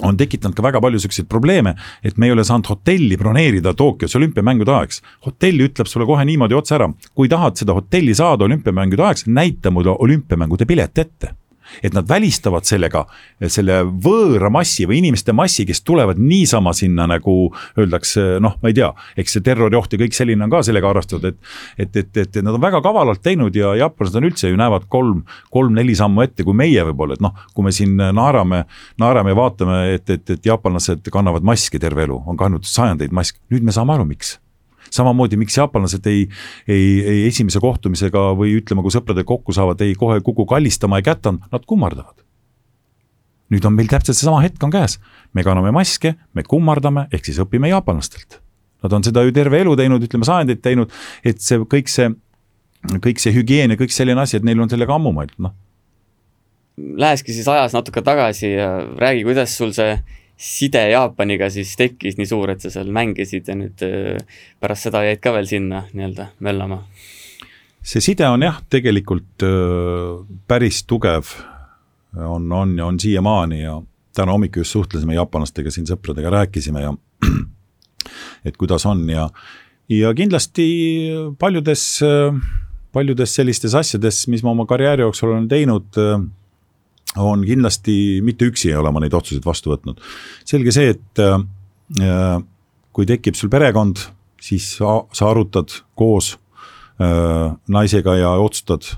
on tekitanud ka väga palju siukseid probleeme, et me ei ole saanud hotelli broneerida Tokyos olümpiamängude ajaks. hotell ütleb sulle kohe niimoodi otse ära, kui tahad seda hotelli saada olümpiamängude ajaks, näita mulle olümpiamängude pilet ette et nad välistavad sellega selle võõra massi või inimeste massi, kes tulevad niisama sinna nagu öeldakse, noh, ma ei tea, eks see terrorioht ja kõik selline on ka sellega arvestatud, et. et, et, et nad on väga kavalalt teinud ja jaapanlased on üldse ju näevad kolm, kolm-neli sammu ette kui meie võib-olla, et noh, kui me siin naerame, naerame ja vaatame, et, et, et jaapanlased kannavad maske terve elu, on kandnud sajandeid maske, nüüd me saame aru, miks samamoodi, miks jaapanlased ei, ei, ei esimese kohtumisega või ütleme, kui sõpradega kokku saavad, ei kohe kuku kallistama ei kätanud, nad kummardavad. nüüd on meil täpselt seesama hetk on käes, me kanname maske, me kummardame, ehk siis õpime jaapanlastelt. Nad on seda ju terve elu teinud, ütleme sajandeid teinud, et see kõik see, kõik see hügieen ja kõik selline asi, et neil on sellega ammu mõeldud, noh. Lähekski siis ajas natuke tagasi ja räägi, kuidas sul see side Jaapaniga siis tekkis nii suur, et sa seal mängisid ja nüüd äh, pärast seda jäid ka veel sinna nii-öelda möllama? see side on jah, tegelikult äh, päris tugev, on, on ja on siiamaani ja täna hommikul just suhtlesime jaapanlastega siin sõpradega, rääkisime ja et kuidas on ja, ja kindlasti paljudes, paljudes sellistes asjades, mis ma oma karjääri jooksul olen teinud on kindlasti, mitte üksi ei ole ma neid otsuseid vastu võtnud. selge see, et äh, kui tekib sul perekond, siis sa, sa arutad koos äh, naisega ja otsustad,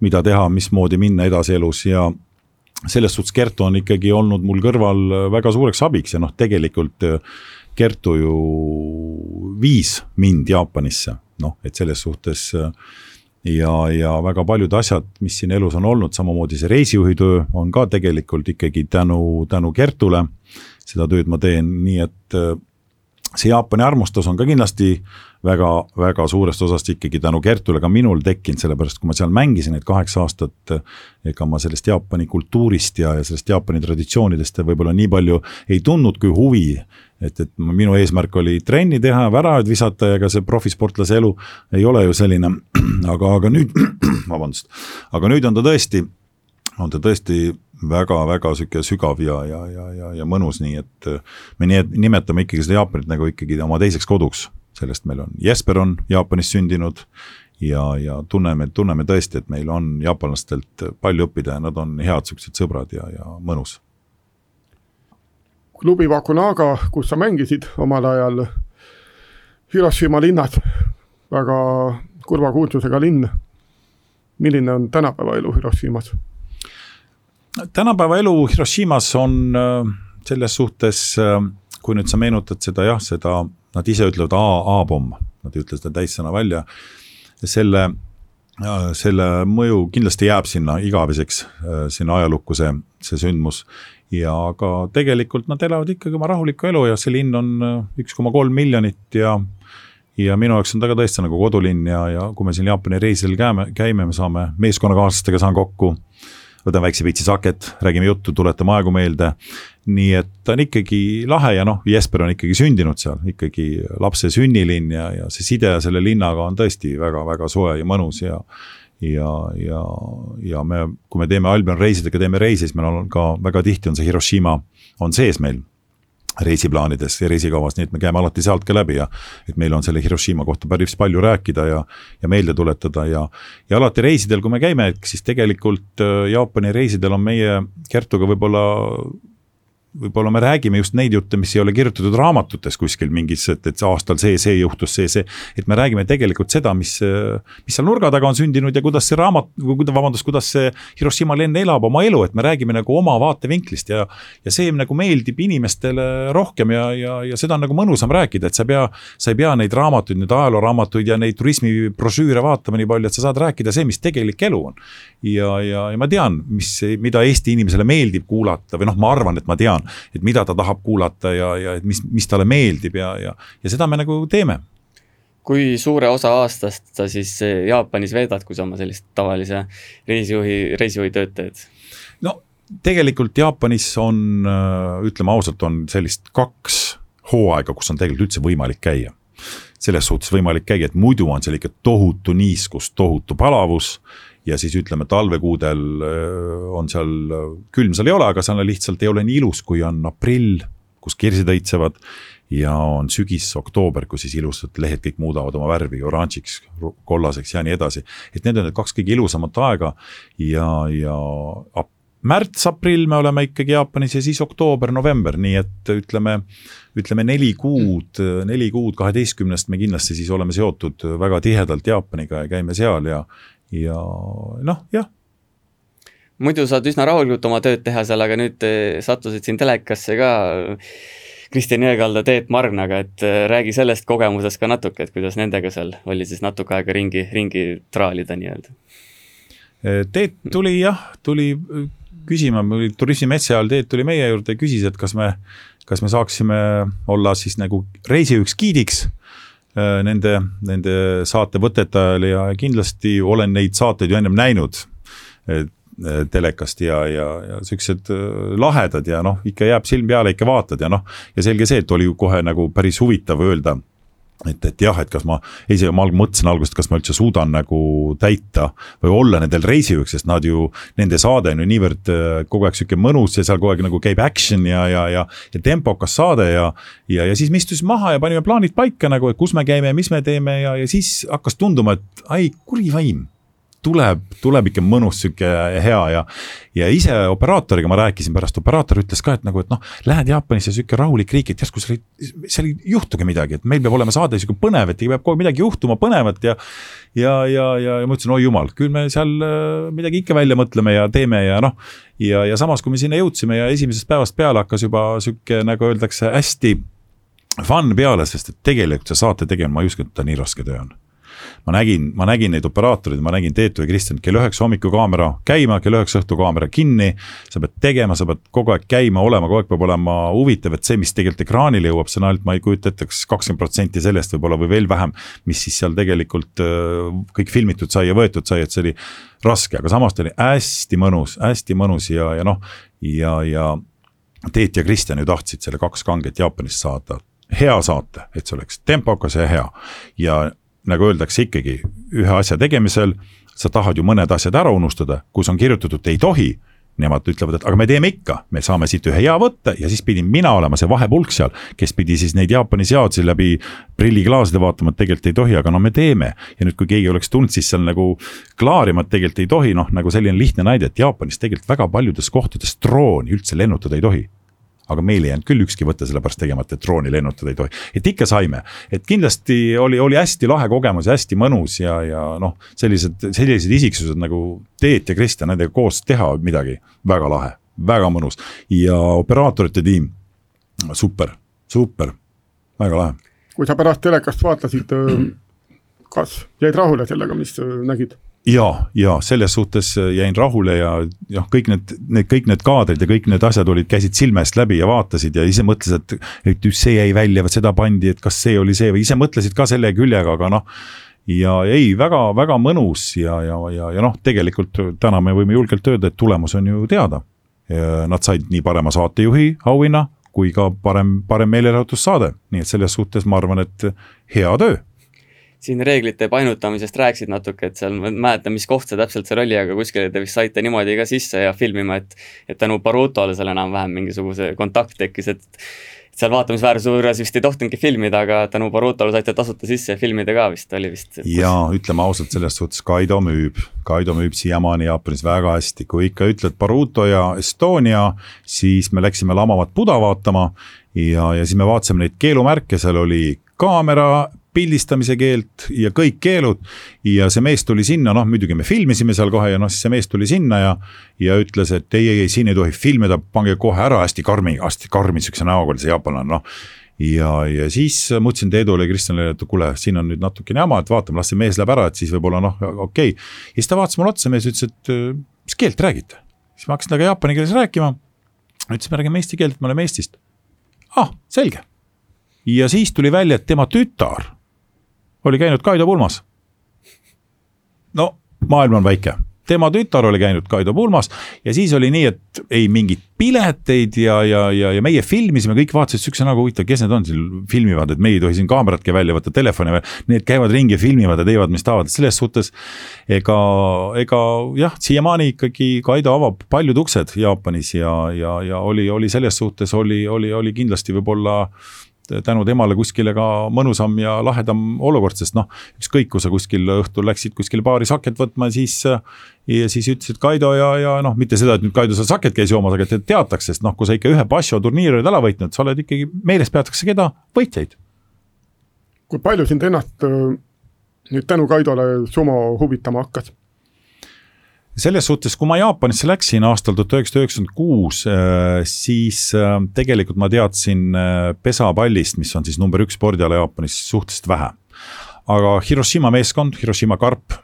mida teha, mismoodi minna edasi elus ja selles suhtes Kertu on ikkagi olnud mul kõrval väga suureks abiks ja noh, tegelikult Kertu ju viis mind Jaapanisse, noh, et selles suhtes ja, ja väga paljud asjad, mis siin elus on olnud, samamoodi see reisijuhi töö on ka tegelikult ikkagi tänu, tänu Kertule. seda tööd ma teen, nii et see Jaapani armastus on ka kindlasti väga, väga suurest osast ikkagi tänu Kertule ka minul tekkinud, sellepärast kui ma seal mängisin need kaheksa aastat, ega ma sellest Jaapani kultuurist ja, ja sellest Jaapani traditsioonidest võib-olla nii palju ei tundnud kui huvi. et, et minu eesmärk oli trenni teha, väravaid visata ja ega see profisportlase elu ei ole ju selline, aga, aga nüüd, vabandust, aga nüüd on ta tõesti, on ta tõesti väga-väga sihuke sügav ja, ja, ja, ja, ja mõnus, nii et me nii, nimetame ikkagi seda Jaapanit nagu ikkagi oma teiseks koduks sellest meil on, Jesper on Jaapanis sündinud ja, ja tunneme, tunneme tõesti, et meil on jaapanlastelt palju õppida ja nad on head siuksed sõbrad ja, ja mõnus. klubi Wakunaga, kus sa mängisid omal ajal, Hiroshima linnas, väga kurva kuulsusega linn. milline on tänapäeva elu Hiroshimas? Tänapäeva elu Hiroshimas on äh, selles suhtes, äh, kui nüüd sa meenutad seda jah, seda Nad ise ütlevad A, A-pomm, nad ei ütle seda täissõna välja. selle, selle mõju kindlasti jääb sinna igaveseks, sinna ajalukku see, see sündmus. ja aga tegelikult nad elavad ikkagi oma rahulikku elu ja see linn on üks koma kolm miljonit ja ja minu jaoks on ta ka tõesti nagu kodulinn ja, ja kui me siin Jaapani reisil käime, käime, me saame meeskonnakaaslastega saan kokku võtame väikse pitsi saket, räägime juttu, tuletame aegu meelde. nii et ta on ikkagi lahe ja noh, Jesper on ikkagi sündinud seal, ikkagi lapse sünnilinn ja, ja see side selle linnaga on tõesti väga-väga soe ja mõnus ja ja, ja, ja me, kui me teeme Albion reisidega, teeme reise, siis meil on ka väga tihti on see Hiroshima on sees meil reisiplaanides ja reisikavas, nii et me käime alati sealt ka läbi ja et meil on selle Hiroshima kohta päris palju rääkida ja, ja meelde tuletada ja, ja alati reisidel, kui me käime, siis tegelikult äh, Jaapani reisidel on meie Kertuga võib-olla võib-olla me räägime just neid jutte, mis ei ole kirjutatud raamatutes kuskil mingis, et, et aastal see, see juhtus, see, see. et me räägime tegelikult seda, mis, mis seal nurga taga on sündinud ja kuidas see raamat, vabandust, kuidas see Hiroshima lenn elab oma elu, et me räägime nagu oma vaatevinklist ja. ja see nagu meeldib inimestele rohkem ja, ja, ja seda on nagu mõnusam rääkida, et sa ei pea, sa ei pea neid raamatuid, neid ajalooraamatuid ja neid turismibrošüüre vaatama nii palju, et sa saad rääkida see, mis tegelik elu on. ja, ja, ja ma tean, mis, mida Eesti inimesele meeldib kuulata või noh, ma arvan, et ma tean et mida ta tahab kuulata ja, ja et mis, mis talle meeldib ja, ja, ja seda me nagu teeme kui suure osa aastast sa siis Jaapanis veedad, kui sa oma sellist tavalise reisijuhi, reisijuhi tööd teed? no tegelikult Jaapanis on, ütleme ausalt, on sellist kaks hooaega, kus on tegelikult üldse võimalik käia. selles suhtes võimalik käia, et muidu on seal ikka tohutu niiskus, tohutu palavus ja siis ütleme, talvekuudel äh, on seal, külm seal ei ole, aga seal lihtsalt ei ole nii ilus, kui on aprill, kus kirsid õitsevad. ja on sügis, oktoober, kus siis ilusad lehed kõik muudavad oma värvi oranžiks, kollaseks ja nii edasi. et need on need kaks kõige ilusamat aega ja, ja märts-aprill me oleme ikkagi Jaapanis ja siis oktoober-november, nii et ütleme, ütleme neli kuud, neli kuud kaheteistkümnest me kindlasti siis oleme seotud väga tihedalt Jaapaniga ja käime seal ja, ja noh, jah. muidu saad üsna rahulikult oma tööd teha seal, aga nüüd eh, sattusid siin telekasse ka Kristjan Jõekalda, Teet Margnaga, et eh, räägi sellest kogemusest ka natuke, et kuidas nendega seal oli siis natuke aega ringi, ringi traalida nii-öelda. Eh, Teet tuli jah, tuli küsima, turismimetsa ajal Teet tuli meie juurde ja küsis, et kas me, kas me saaksime olla siis nagu reisijuhiks giidiks Äh, nende, nende saatevõtete ajal ja kindlasti olen neid saateid ju ennem näinud äh, telekast ja, ja, ja siuksed äh, lahedad ja noh, ikka jääb silm peale, ikka vaatad ja noh, ja selge see, et oli ju kohe nagu päris huvitav öelda et, et jah, et kas ma, ise ma mõtlesin alguses, kas ma üldse suudan nagu täita või olla nendel reisijuhiks, sest nad ju, nende saade on ju niivõrd äh, kogu aeg sihuke mõnus ja seal kogu aeg nagu käib action ja, ja, ja, ja tempokas saade ja. ja, ja siis me istusime maha ja panime plaanid paika nagu, et kus me käime mis me teeme ja, ja siis hakkas tunduma, et ai, kuri vaim tuleb, tuleb ikka mõnus sihuke hea ja. ja ise operaatoriga ma rääkisin pärast, operaator ütles ka, et nagu, et noh, lähed Jaapanisse, sihuke rahulik riik, et järsku seal ei, seal ei juhtugi midagi, et meil peab olema saade sihuke põnev, et peab kogu aeg midagi juhtuma põnevat ja. ja, ja, ja, ja ma ütlesin, oi jumal, küll me seal äh, midagi ikka välja mõtleme ja teeme ja noh. ja, ja samas, kui me sinna jõudsime ja esimesest päevast peale hakkas juba sihuke, nagu öeldakse, hästi fun peale, sest et tegelikult see saate tegemine, ma ei usu, et ta nii raske töö on ma nägin, ma nägin neid operaatoreid, ma nägin Teetu ja Kristjan, kell üheksa hommikul kaamera käima, kell üheksa õhtul kaamera kinni. sa pead tegema, sa pead kogu aeg käima olema, kogu aeg peab olema huvitav, et see, mis tegelikult ekraanile jõuab, see on ainult, ma ei kujuta ette, kas kakskümmend protsenti sellest võib-olla või veel vähem. mis siis seal tegelikult äh, kõik filmitud sai ja võetud sai, et see oli raske, aga samas ta oli hästi mõnus, hästi mõnus ja, ja noh, ja, ja. Teet ja Kristjan ju tahtsid selle kaks kanget Jaapanist saada hea saate, et see oleks tempokas ja hea ja nagu öeldakse ikkagi ühe asja tegemisel, sa tahad ju mõned asjad ära unustada, kus on kirjutatud ei tohi nemad ütlevad, et aga me teeme ikka, me saame siit ühe hea võtte ja siis pidin mina olema see vahepulk seal, kes pidi siis neid Jaapani seadusi läbi prilliklaaside vaatama, et tegelikult ei tohi, aga no me teeme. ja nüüd, kui keegi oleks tulnud siis seal nagu klaarima, et tegelikult ei tohi, noh nagu selline lihtne näide, et Jaapanis tegelikult väga paljudes kohtades drooni üldse lennutada ei tohi aga meil ei jäänud küll ükski võte sellepärast tegemata, et drooni lennutada ei tohi. et ikka saime, et kindlasti oli, oli hästi lahe kogemus ja hästi mõnus ja, ja noh, sellised, sellised isiksused nagu Teet ja Kristjan, nendega koos teha midagi, väga lahe, väga mõnus. ja operaatorite tiim, super, super, väga lahe. kui sa pärast telekast vaatasid, kas jäid rahule sellega, mis nägid? Ja, ja selles suhtes äh, jäin rahule ja noh, kõik need, need kõik need kaadrid ja kõik need asjad olid, käisid silme eest läbi ja vaatasid ja ise mõtlesid, et. et just see jäi välja, vot seda pandi, et kas see oli see või ise mõtlesid ka selle küljega, aga noh. ja ei väga, väga mõnus ja, ja, ja, ja noh, tegelikult täna me võime julgelt öelda, et tulemus on ju teada. Nad said nii parema saatejuhi auhinna kui ka parem, parem meelelahutussaade, nii et selles suhtes ma arvan, et hea töö siin reeglite painutamisest rääkisid natuke, et seal, ma ei mäleta, mis koht see täpselt seal oli, aga kuskile te vist saite niimoodi ka sisse ja filmima, et et tänu Barutole seal enam-vähem mingisuguse kontakt tekkis, et seal vaatamisväärsuse juures vist ei tohtinudki filmida, aga tänu Barutole saite tasuta sisse ja filmida ka vist oli vist. jaa, ütleme ausalt, selles suhtes Kaido müüb, Kaido müüb siiamaani Jaapanis väga hästi, kui ikka ütled Baruto ja Estonia, siis me läksime lamavat Buda vaatama ja, ja siis me vaatasime neid keelumärke, seal oli kaamera, pildistamise keeld ja kõik keelud. ja see mees tuli sinna, noh muidugi me filmisime seal kohe ja noh, siis see mees tuli sinna ja, ja ütles, et ei, ei, ei siin ei tohi filmida, pange kohe ära hästi karmi, hästi karmi sihukese näoga oli see jaapanlane, noh ja, ja siis ma ütlesin Teedule ja Kristjanile, et kuule, siin on nüüd natukene jama, et vaatame, las see mees läheb ära, et siis võib-olla noh, okei okay.. ja siis ta vaatas mulle otsa, mees ütles, et mis keelt räägite? siis ma hakkasin temaga jaapani keeles rääkima. ütles, me räägime eesti keelt, me oleme Eestist. ah, selge. ja siis tuli välja, et tema tütar oli käinud Kaido pulmas. no maailm on väike, tema tütar oli käinud Kaido pulmas ja siis oli nii, et ei mingeid pileteid ja, ja, ja, ja meie filmisime, kõik vaatasid siukse nagu huvitav, kes need on siin filmivad, et me ei tohi siin kaameratki välja võtta, telefoni veel. Need käivad ringi, filmivad ja teevad, mis tahavad, selles suhtes ega, ega jah, siiamaani ikkagi Kaido avab paljud uksed Jaapanis ja, ja, ja oli, oli selles suhtes oli, oli, oli kindlasti võib-olla tänu temale kuskile ka mõnusam ja lahedam olukord, sest noh, ükskõik, kui sa kuskil õhtul läksid kuskile baari saket võtma, siis. ja siis ütlesid Kaido ja, ja noh, mitte seda, et nüüd Kaido seal saket käis joomas, aga et teataks, sest noh, kui sa ikka ühe Basho turniiri oled ära võitnud, sa oled ikkagi, meeles peetakse keda, võitjaid. kui palju sind ennast nüüd tänu Kaidole sumo huvitama hakkas? Selles suhtes, kui ma Jaapanisse läksin aastal tuhat üheksasada üheksakümmend kuus, äh, siis äh, tegelikult ma teadsin äh, pesapallist, mis on siis number üks spordiala Jaapanis, suhteliselt vähe. aga Hiroshima meeskond, Hiroshima Karp,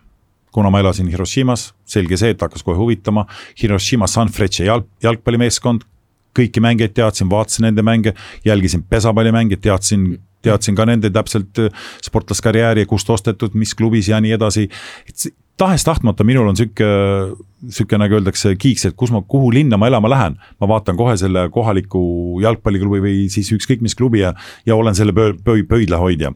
kuna ma elasin Hiroshimas, selge see, et hakkas kohe huvitama, Hiroshima Sunfrecce jalg, jalgpallimeeskond, kõiki mängijaid teadsin, vaatasin nende mänge, jälgisin pesapallimänge, teadsin teadsin ka nende täpselt sportlaskarjääri, kust ostetud, mis klubis ja nii edasi. et tahes-tahtmata minul on sihuke, sihuke nagu öeldakse kiiks, et kus ma, kuhu linna ma elama lähen. ma vaatan kohe selle kohaliku jalgpalliklubi või siis ükskõik mis klubi ja, ja olen selle pöö, pöö, pöidlahoidja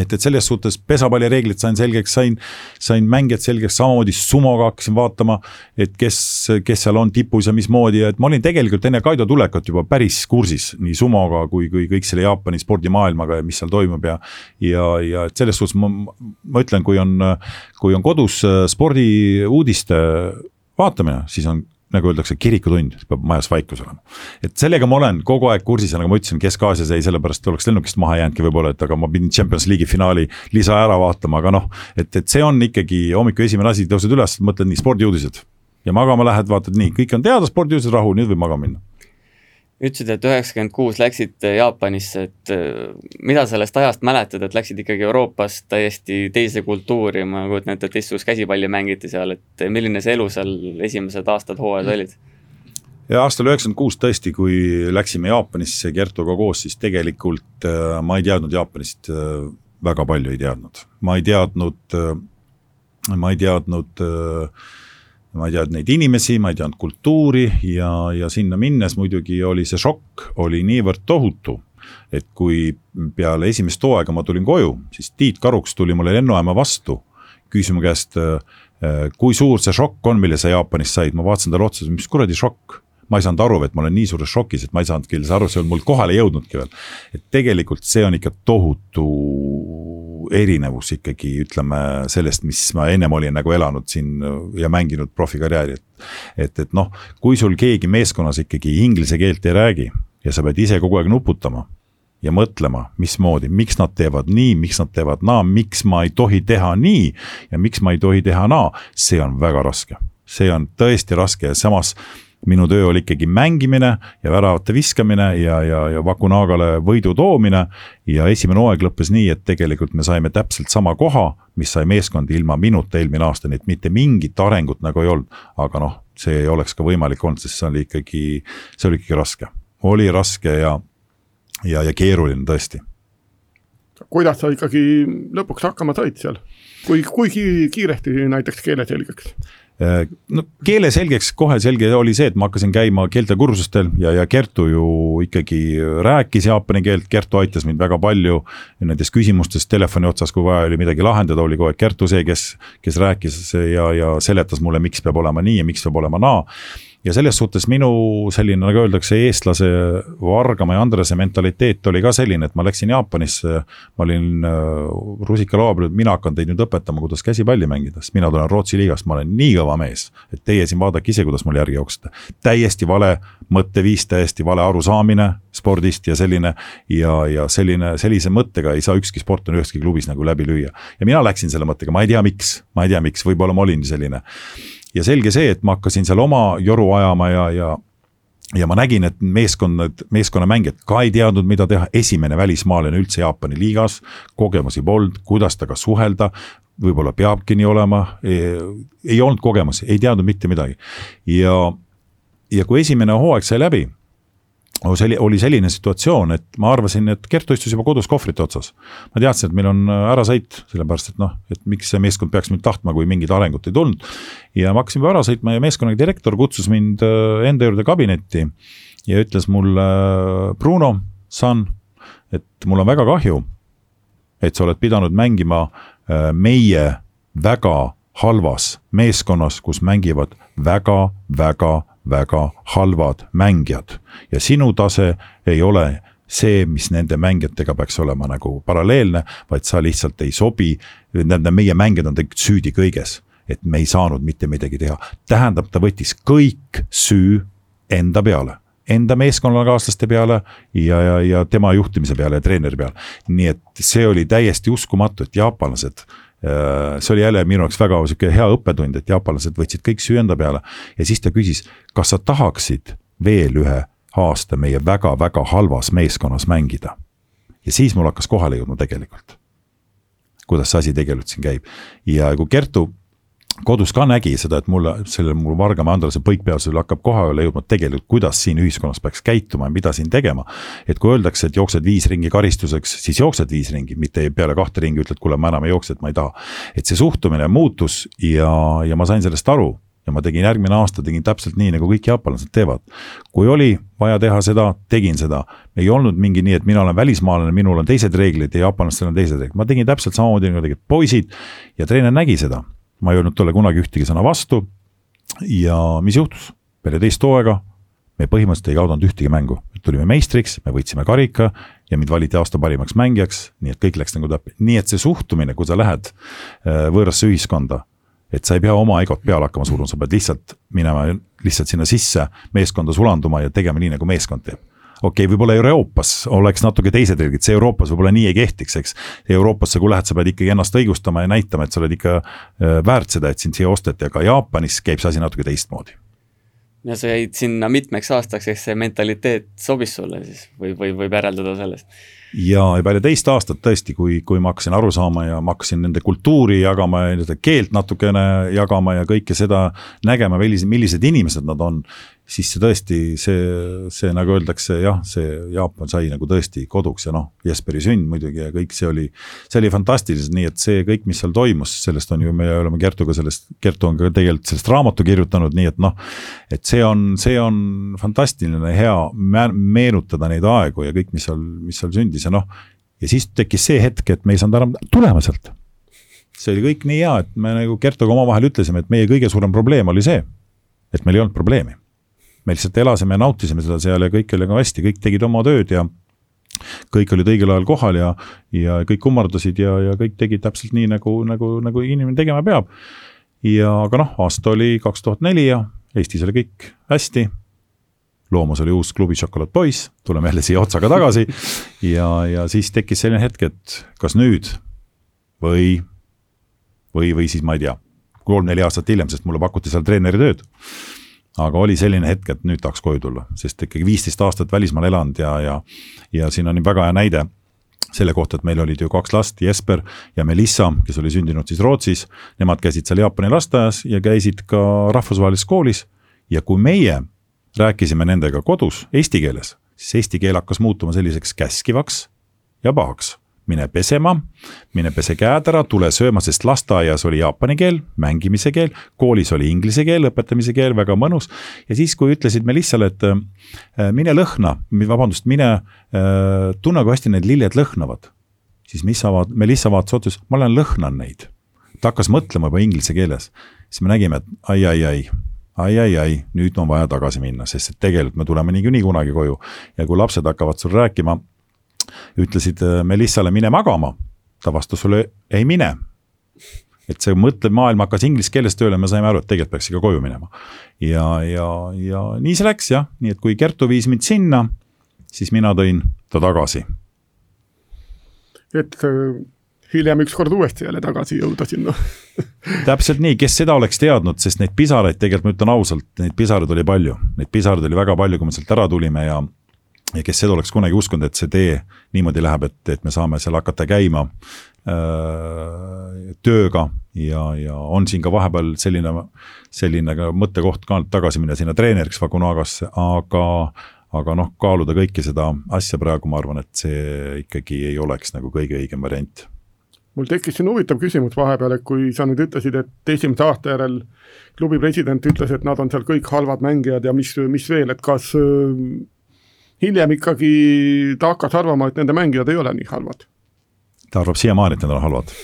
et, et selles suhtes pesapallireeglid sain selgeks, sain, sain mängijad selgeks, samamoodi sumoga hakkasin vaatama, et kes, kes seal on tipus ja mismoodi ja et ma olin tegelikult enne Kaido tulekut juba päris kursis nii sumoga kui, kui kõik selle Jaapani spordimaailmaga ja mis seal toimub ja ja, ja et selles suhtes ma, ma ütlen, kui on, kui on kodus spordiuudiste vaatamine, siis on nagu öeldakse, kirikutund, peab majas vaikus olema. et sellega ma olen kogu aeg kursis ja nagu ma ütlesin, Kesk-Aasias jäi sellepärast, oleks lennukist maha jäänudki võib-olla, et aga ma pidin Champions League'i finaali lisa ära vaatama, aga noh. et, et see on ikkagi hommiku esimene asi, tõused üles, mõtled nii spordiuudised ja magama lähed, vaatad nii, kõik on teada, spordiuudised, rahu, nüüd võib magama minna ütlesid, et üheksakümmend kuus läksid Jaapanisse, et äh, mida sellest ajast mäletad, et läksid ikkagi Euroopast täiesti teise kultuuri, ma kujutan ette, et teistsugust käsipalli mängiti seal, et milline see elu seal esimesed aastad, hooajad olid? ja aastal üheksakümmend kuus tõesti, kui läksime Jaapanisse Kertuga koos, siis tegelikult äh, ma ei teadnud Jaapanist äh, väga palju ei teadnud, ma ei teadnud, ma ei teadnud äh, ma ei teadnud neid inimesi, ma ei teadnud kultuuri ja, ja sinna minnes muidugi oli see šokk, oli niivõrd tohutu. et kui peale esimest hooaega ma tulin koju, siis Tiit Karuks tuli mulle lennujaama vastu, küsis mu käest, äh, kui suur see šokk on, mille sa Jaapanist said, ma vaatasin talle otsa, mis kuradi šokk ma ei saanud aru, et ma olen nii suures šokis, et ma ei saanudki aru, see on mul kohale jõudnudki veel. et tegelikult see on ikka tohutu erinevus ikkagi ütleme sellest, mis ma ennem olin nagu elanud siin ja mänginud profikarjääri, et. et, et noh, kui sul keegi meeskonnas ikkagi inglise keelt ei räägi ja sa pead ise kogu aeg nuputama ja mõtlema, mismoodi, miks nad teevad nii, miks nad teevad naa, miks ma ei tohi teha nii ja miks ma ei tohi teha naa, see on väga raske. see on tõesti raske ja samas minu töö oli ikkagi mängimine ja väravate viskamine ja, ja, ja Vakunagale võidu toomine. ja esimene hooaeg lõppes nii, et tegelikult me saime täpselt sama koha, mis sai meeskond ilma minuta eelmine aasta, nii et mitte mingit arengut nagu ei olnud. aga noh, see ei oleks ka võimalik olnud, sest see oli ikkagi, see oli ikkagi raske, oli raske ja, ja, ja keeruline tõesti kuidas sa ikkagi lõpuks hakkama said seal, kui, kui kiiresti näiteks keele selgeks? Äh, no keele selgeks, kohe selge oli see, et ma hakkasin käima keeltekursustel ja, ja Kertu ju ikkagi rääkis jaapani keelt, Kertu aitas mind väga palju nendes küsimustes telefoni otsas, kui vaja oli midagi lahendada, oli kogu aeg Kertu see, kes, kes rääkis ja, ja seletas mulle, miks peab olema nii ja miks peab olema naa ja selles suhtes minu selline, nagu öeldakse, eestlase Vargamäe Andrese mentaliteet oli ka selline, et ma läksin Jaapanisse. ma olin äh, rusikalaua peal, et mina hakkan teid nüüd õpetama, kuidas käsipalli mängida, sest mina tulen Rootsi liigast, ma olen nii kõva mees. et teie siin vaadake ise, kuidas mul järgi jooksete. täiesti vale mõtteviis, täiesti vale arusaamine spordist ja selline. ja, ja selline, sellise mõttega ei saa ükski sportlane üheski klubis nagu läbi lüüa. ja mina läksin selle mõttega, ma ei tea, miks, ma ei tea, miks, võib-olla ma olin selline ja selge see, et ma hakkasin seal oma joru ajama ja, ja ja ma nägin, et meeskonnad, meeskonnamängijad ka ei teadnud, mida teha, esimene välismaalane üldse Jaapani liigas, kogemusi polnud, kuidas temaga suhelda, võib-olla peabki nii olema, ei olnud kogemusi, ei teadnud mitte midagi. ja, ja kui esimene hooaeg sai läbi oli, oli selline situatsioon, et ma arvasin, et Kertu istus juba kodus kohvrite otsas. ma teadsin, et meil on äh, ärasõit, sellepärast et noh, et miks see meeskond peaks mind tahtma, kui mingit arengut ei tulnud. ja ma hakkasin juba ära sõitma ja meeskonna direktor kutsus mind äh, enda juurde kabinetti ja ütles mulle, Bruno, son, et mul on väga kahju, et sa oled pidanud mängima äh, meie väga halvas meeskonnas, kus mängivad väga-väga väga halvad mängijad ja sinu tase ei ole see, mis nende mängijatega peaks olema nagu paralleelne, vaid sa lihtsalt ei sobi. Nende meie mängijad on tegelikult süüdi kõiges, et me ei saanud mitte midagi teha, tähendab, ta võttis kõik süü enda peale enda meeskonnakaaslaste peale ja, ja, ja tema juhtimise peale ja treeneri peale. nii et see oli täiesti uskumatu, et jaapanlased see oli jälle minu jaoks väga sihuke hea õppetund, et jaapanlased võtsid kõik süü enda peale ja siis ta küsis, kas sa tahaksid veel ühe aasta meie väga-väga halvas meeskonnas mängida. ja siis mul hakkas kohale jõudma tegelikult, kuidas see asi tegelikult siin käib ja kui Kertu kodus ka nägi seda, et mulle, sellel mul Vargamäe Andrase põikpealsusel hakkab kohale jõudma tegelikult, kuidas siin ühiskonnas peaks käituma ja mida siin tegema. et kui öeldakse, et jooksed viis ringi karistuseks, siis jooksed viis ringi, mitte peale kahte ringi ütled, kuule, ma enam ei jookse, et ma ei taha. et see suhtumine muutus ja, ja ma sain sellest aru ja ma tegin järgmine aasta, tegin täpselt nii, nagu kõik jaapanlased teevad. kui oli vaja teha seda, tegin seda. ei olnud mingi nii, et mina olen välismaalane, minul on teised reeglid ja jaapanlastel on teised reeglid, ma tegin täpselt samamoodi nagu tegid poisid ja treener nägi seda. Ma ei öelnud talle kunagi ühtegi sõna vastu. ja mis juhtus? peale teist hooaega. Me põhimõtteliselt ei kaotanud ühtegi mängu, tulime meistriks, me võitsime karika ja mind valiti aasta parimaks mängijaks, nii et kõik läks nagu täppi, nii et see suhtumine, kui sa lähed äh, võõrasse ühiskonda et sa ei pea oma egot peale hakkama suruma, sa pead lihtsalt minema lihtsalt sinna sisse, meeskonda sulanduma ja tegema nii, nagu meeskond teeb okei okay,, võib-olla Euroopas oleks natuke teised reeglid, see Euroopas võib-olla nii ei kehtiks, eks. Euroopasse, kui lähed, sa pead ikkagi ennast õigustama ja näitama, et sa oled ikka äh, väärt seda, et sind siia osteti, aga Jaapanis käib see asi natuke teistmoodi. ja sa jäid sinna mitmeks aastaks, eks see mentaliteet sobis sulle siis või, või võib järeldada sellest? ja peale teist aastat tõesti, kui, kui ma hakkasin aru saama ja ma hakkasin nende kultuuri jagama ja nende keelt natukene jagama ja kõike seda nägema, millised, millised inimesed nad on, siis see tõesti, see, see nagu öeldakse jah, see Jaapan sai nagu tõesti koduks ja noh, Jesperi sünd muidugi ja kõik see oli, see oli fantastiliselt, nii et see kõik, mis seal toimus, sellest on ju, me oleme Kertuga sellest, Kertu on ka tegelikult sellest raamatu kirjutanud, nii et noh, et see on, see on fantastiline, hea meenutada neid aegu ja kõik, mis seal, mis seal sündis ja noh, ja siis tekkis see hetk, et me ei saanud enam tulema sealt. see oli kõik nii hea, et me nagu Kertuga omavahel ütlesime, et meie kõige suurem probleem oli see, et meil ei olnud probleemi me lihtsalt elasime ja nautisime seda seal ja kõik oli nagu hästi, kõik tegid oma tööd ja kõik olid õigel ajal kohal ja, ja kõik kummardasid ja, ja kõik tegid täpselt nii, nagu, nagu, nagu inimene tegema peab. ja aga noh, aasta oli kaks tuhat neli ja Eestis oli kõik hästi. loomas oli uus klubi Šokolaad Poiss, tuleme jälle siia otsaga tagasi ja, ja siis tekkis selline hetk, et kas nüüd või, või, või siis ma ei tea, kolm-neli aastat hiljem, sest mulle pakuti seal treeneri tööd aga oli selline hetk, et nüüd tahaks koju tulla, sest ikkagi viisteist aastat välismaal elanud ja, ja, ja siin on väga hea näide selle kohta, et meil olid ju kaks last, Jesper ja Melissa, kes oli sündinud siis Rootsis. Nemad käisid seal Jaapani lasteaias ja käisid ka rahvusvahelises koolis. ja kui meie rääkisime nendega kodus eesti keeles, siis eesti keel hakkas muutuma selliseks käskivaks ja pahaks mine pesema, mine pese käed ära, tule sööma, sest lasteaias oli jaapani keel, mängimise keel, koolis oli inglise keel, õpetamise keel, väga mõnus. ja siis, kui ütlesid Melissale, et äh, mine lõhna, vabandust, mine äh, tunne, kui hästi need lilled lõhnavad. siis Missa vaat-, Melissa vaatas otsa, ma olen lõhnan neid. ta hakkas mõtlema juba inglise keeles. siis me nägime, et ai-ai-ai ai-ai-ai, nüüd on vaja tagasi minna, sest et tegelikult me tuleme niikuinii kunagi koju. ja kui lapsed hakkavad sul rääkima ütlesid äh, Melissale mine magama, ta vastas sulle ei mine. et see mõtlev maailm hakkas inglise keeles tööle, me saime aru, et tegelikult peaks ikka koju minema. ja, ja, ja nii see läks jah, nii et kui Kertu viis mind sinna, siis mina tõin ta tagasi. et äh, hiljem ükskord uuesti jälle tagasi jõuda sinna täpselt nii, kes seda oleks teadnud, sest neid pisaraid tegelikult ma ütlen ausalt, neid pisaraid oli palju, neid pisaraid oli väga palju, kui me sealt ära tulime ja ja kes seda oleks kunagi uskunud, et see tee niimoodi läheb, et, et me saame seal hakata käima öö, tööga ja, ja on siin ka vahepeal selline, selline ka mõttekoht ka tagasi minna sinna treeneriks Vagunagasse, aga aga noh, kaaluda kõike seda asja praegu ma arvan, et see ikkagi ei oleks nagu kõige õigem variant. Mul tekkis siin huvitav küsimus vahepeal, et kui sa nüüd ütlesid, et esimese aasta järel klubi president ütles, et nad on seal kõik halvad mängijad ja mis, mis veel, et kas hiljem ikkagi ta hakkas arvama, et nende mängijad ei ole nii halvad. ta arvab siiamaani, et need on halvad.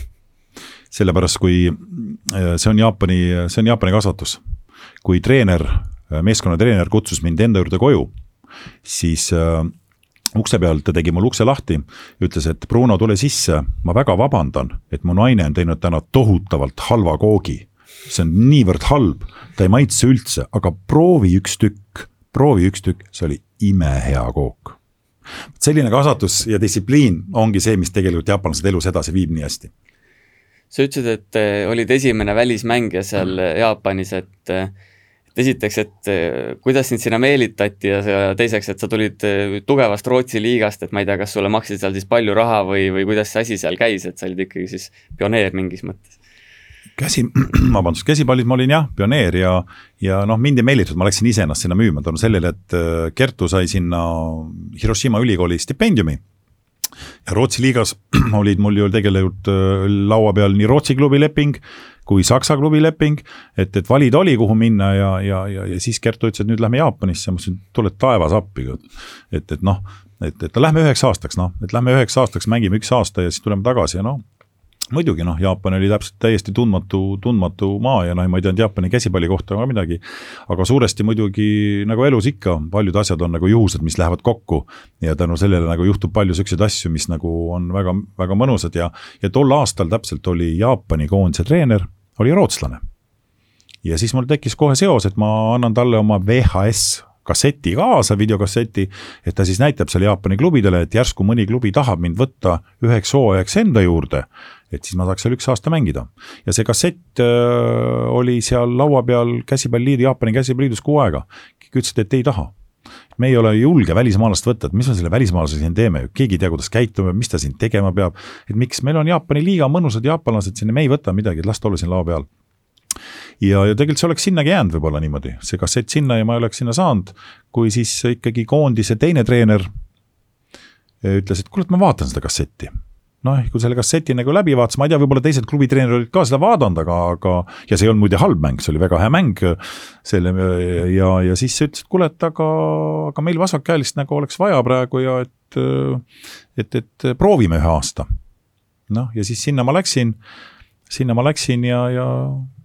sellepärast, kui äh, see on Jaapani, see on Jaapani kasvatus. kui treener, äh, meeskonna treener kutsus mind enda juurde koju, siis äh, ukse peal ta tegi mul ukse lahti, ütles, et Bruno, tule sisse, ma väga vabandan, et mu naine on teinud täna tohutavalt halva koogi. see on niivõrd halb, ta ei maitse üldse, aga proovi üks tükk, proovi üks tükk, see oli imehea kook. selline kasvatus ja distsipliin ongi see, mis tegelikult jaapanlased elus edasi viib nii hästi. sa ütlesid, et eh, olid esimene välismängija seal. Jaapanis, et eh, et esiteks, et eh, kuidas sind sinna meelitati ja teiseks, et sa tulid tugevast Rootsi liigast, et ma ei tea, kas sulle maksid seal siis palju raha või, või kuidas see asi seal käis, et sa olid ikkagi siis pioneer mingis mõttes? Käsi, vabandust, käsipallis ma olin jah, pioneer ja, ja noh, mind ei meelitatud, ma läksin ise ennast sinna müüma tänu sellele, et äh, Kertu sai sinna Hiroshima ülikooli stipendiumi. ja Rootsi liigas olid mul ju tegelikult äh, laua peal nii Rootsi klubi leping kui Saksa klubi leping, et, et valida oli, kuhu minna ja, ja, ja, ja siis Kertu ütles, et nüüd lähme Jaapanisse, ma ütlesin, tuled taevas appi. et, et noh, et, et lähme üheks aastaks, noh, et lähme üheks aastaks, mängime üks aasta ja siis tuleme tagasi ja noh, muidugi noh, Jaapan oli täpselt täiesti tundmatu, tundmatu maa ja noh, ma ei teadnud Jaapani käsipalli kohta ka midagi. aga suuresti muidugi nagu elus ikka, paljud asjad on nagu juhused, mis lähevad kokku. ja tänu sellele nagu juhtub palju siukseid asju, mis nagu on väga, väga mõnusad ja, ja tol aastal täpselt oli Jaapani koondise treener, oli rootslane. ja siis mul tekkis kohe seos, et ma annan talle oma VHS kasseti kaasa, videokasseti, et ta siis näitab seal Jaapani klubidele, et järsku mõni klubi tahab mind võtta üheks hooajaks enda juurde et siis ma saaks seal üks aasta mängida. ja see kassett äh, oli seal laua peal käsipalliliidu, Jaapani käsipalliliidus kuu aega. kõik ütlesid, et ei taha. me ei ole julge välismaalast võtta, et mis me selle välismaalasega siin teeme, keegi ei tea, kuidas käitume, mis ta siin tegema peab. et miks, meil on Jaapani liiga mõnusad jaapanlased siin ja me ei võta midagi, las ta olla siin laua peal ja, ja tegelikult see oleks sinnagi jäänud võib-olla niimoodi, see kassett sinna ja ma ei oleks sinna saanud, kui siis ikkagi koondise teine treener ütles, et kuule, et ma vaatan seda kassetti noh, kui selle kasseti nagu läbi vaatas, ma ei tea, võib-olla teised klubitreenerid olid ka seda vaadanud, aga, aga ja see ei olnud muide halb mäng, see oli väga hea mäng. selle ja, ja siis ütles, et kuule, et aga, aga meil vasakkäelist nagu oleks vaja praegu ja et, et, et proovime ühe aasta. noh, ja siis sinna ma läksin, sinna ma läksin ja, ja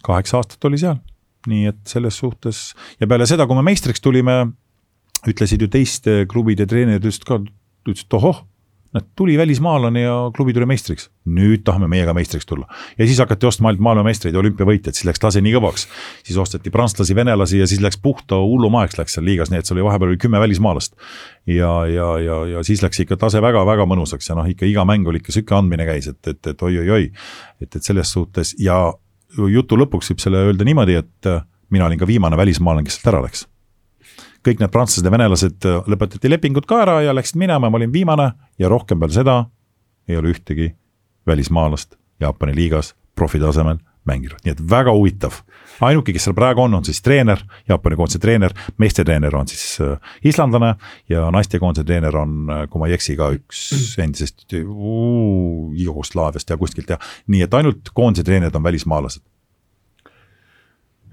kaheksa aastat oli seal. nii et selles suhtes ja peale seda, kui me meistriks tulime, ütlesid ju teiste klubide treenerid ütlesid ka, ütlesid, ohoh Nad tuli välismaalane ja klubi tuli meistriks. nüüd tahame meiega meistriks tulla. ja siis hakati ostma ainult maailmameistreid ja olümpiavõitjaid, siis läks tase nii kõvaks. siis osteti prantslasi, venelasi ja siis läks puhta hullumaeks läks seal liigas, nii et seal oli vahepeal oli kümme välismaalast. ja, ja, ja, ja siis läks ikka tase väga-väga mõnusaks ja noh, ikka iga mäng oli ikka sihuke andmine käis, et, et, et oi-oi-oi. et, et selles suhtes ja jutu lõpuks võib selle öelda niimoodi, et mina olin ka viimane välismaalane, kes sealt ära läks kõik need prantslased ja venelased äh, lõpetati lepingud ka ära ja läksid minema, ma olin viimane ja rohkem peale seda ei ole ühtegi välismaalast Jaapani liigas profi tasemel mänginud, nii et väga huvitav. ainuke, kes seal praegu on, on siis treener, Jaapani koondise treener, meeste treener on siis äh, islandlane ja naiste koondise treener on, äh, kui ma ei eksi, ka üks endisest Jugoslaaviast ja kuskilt ja nii, et ainult koondise treenerid on välismaalased.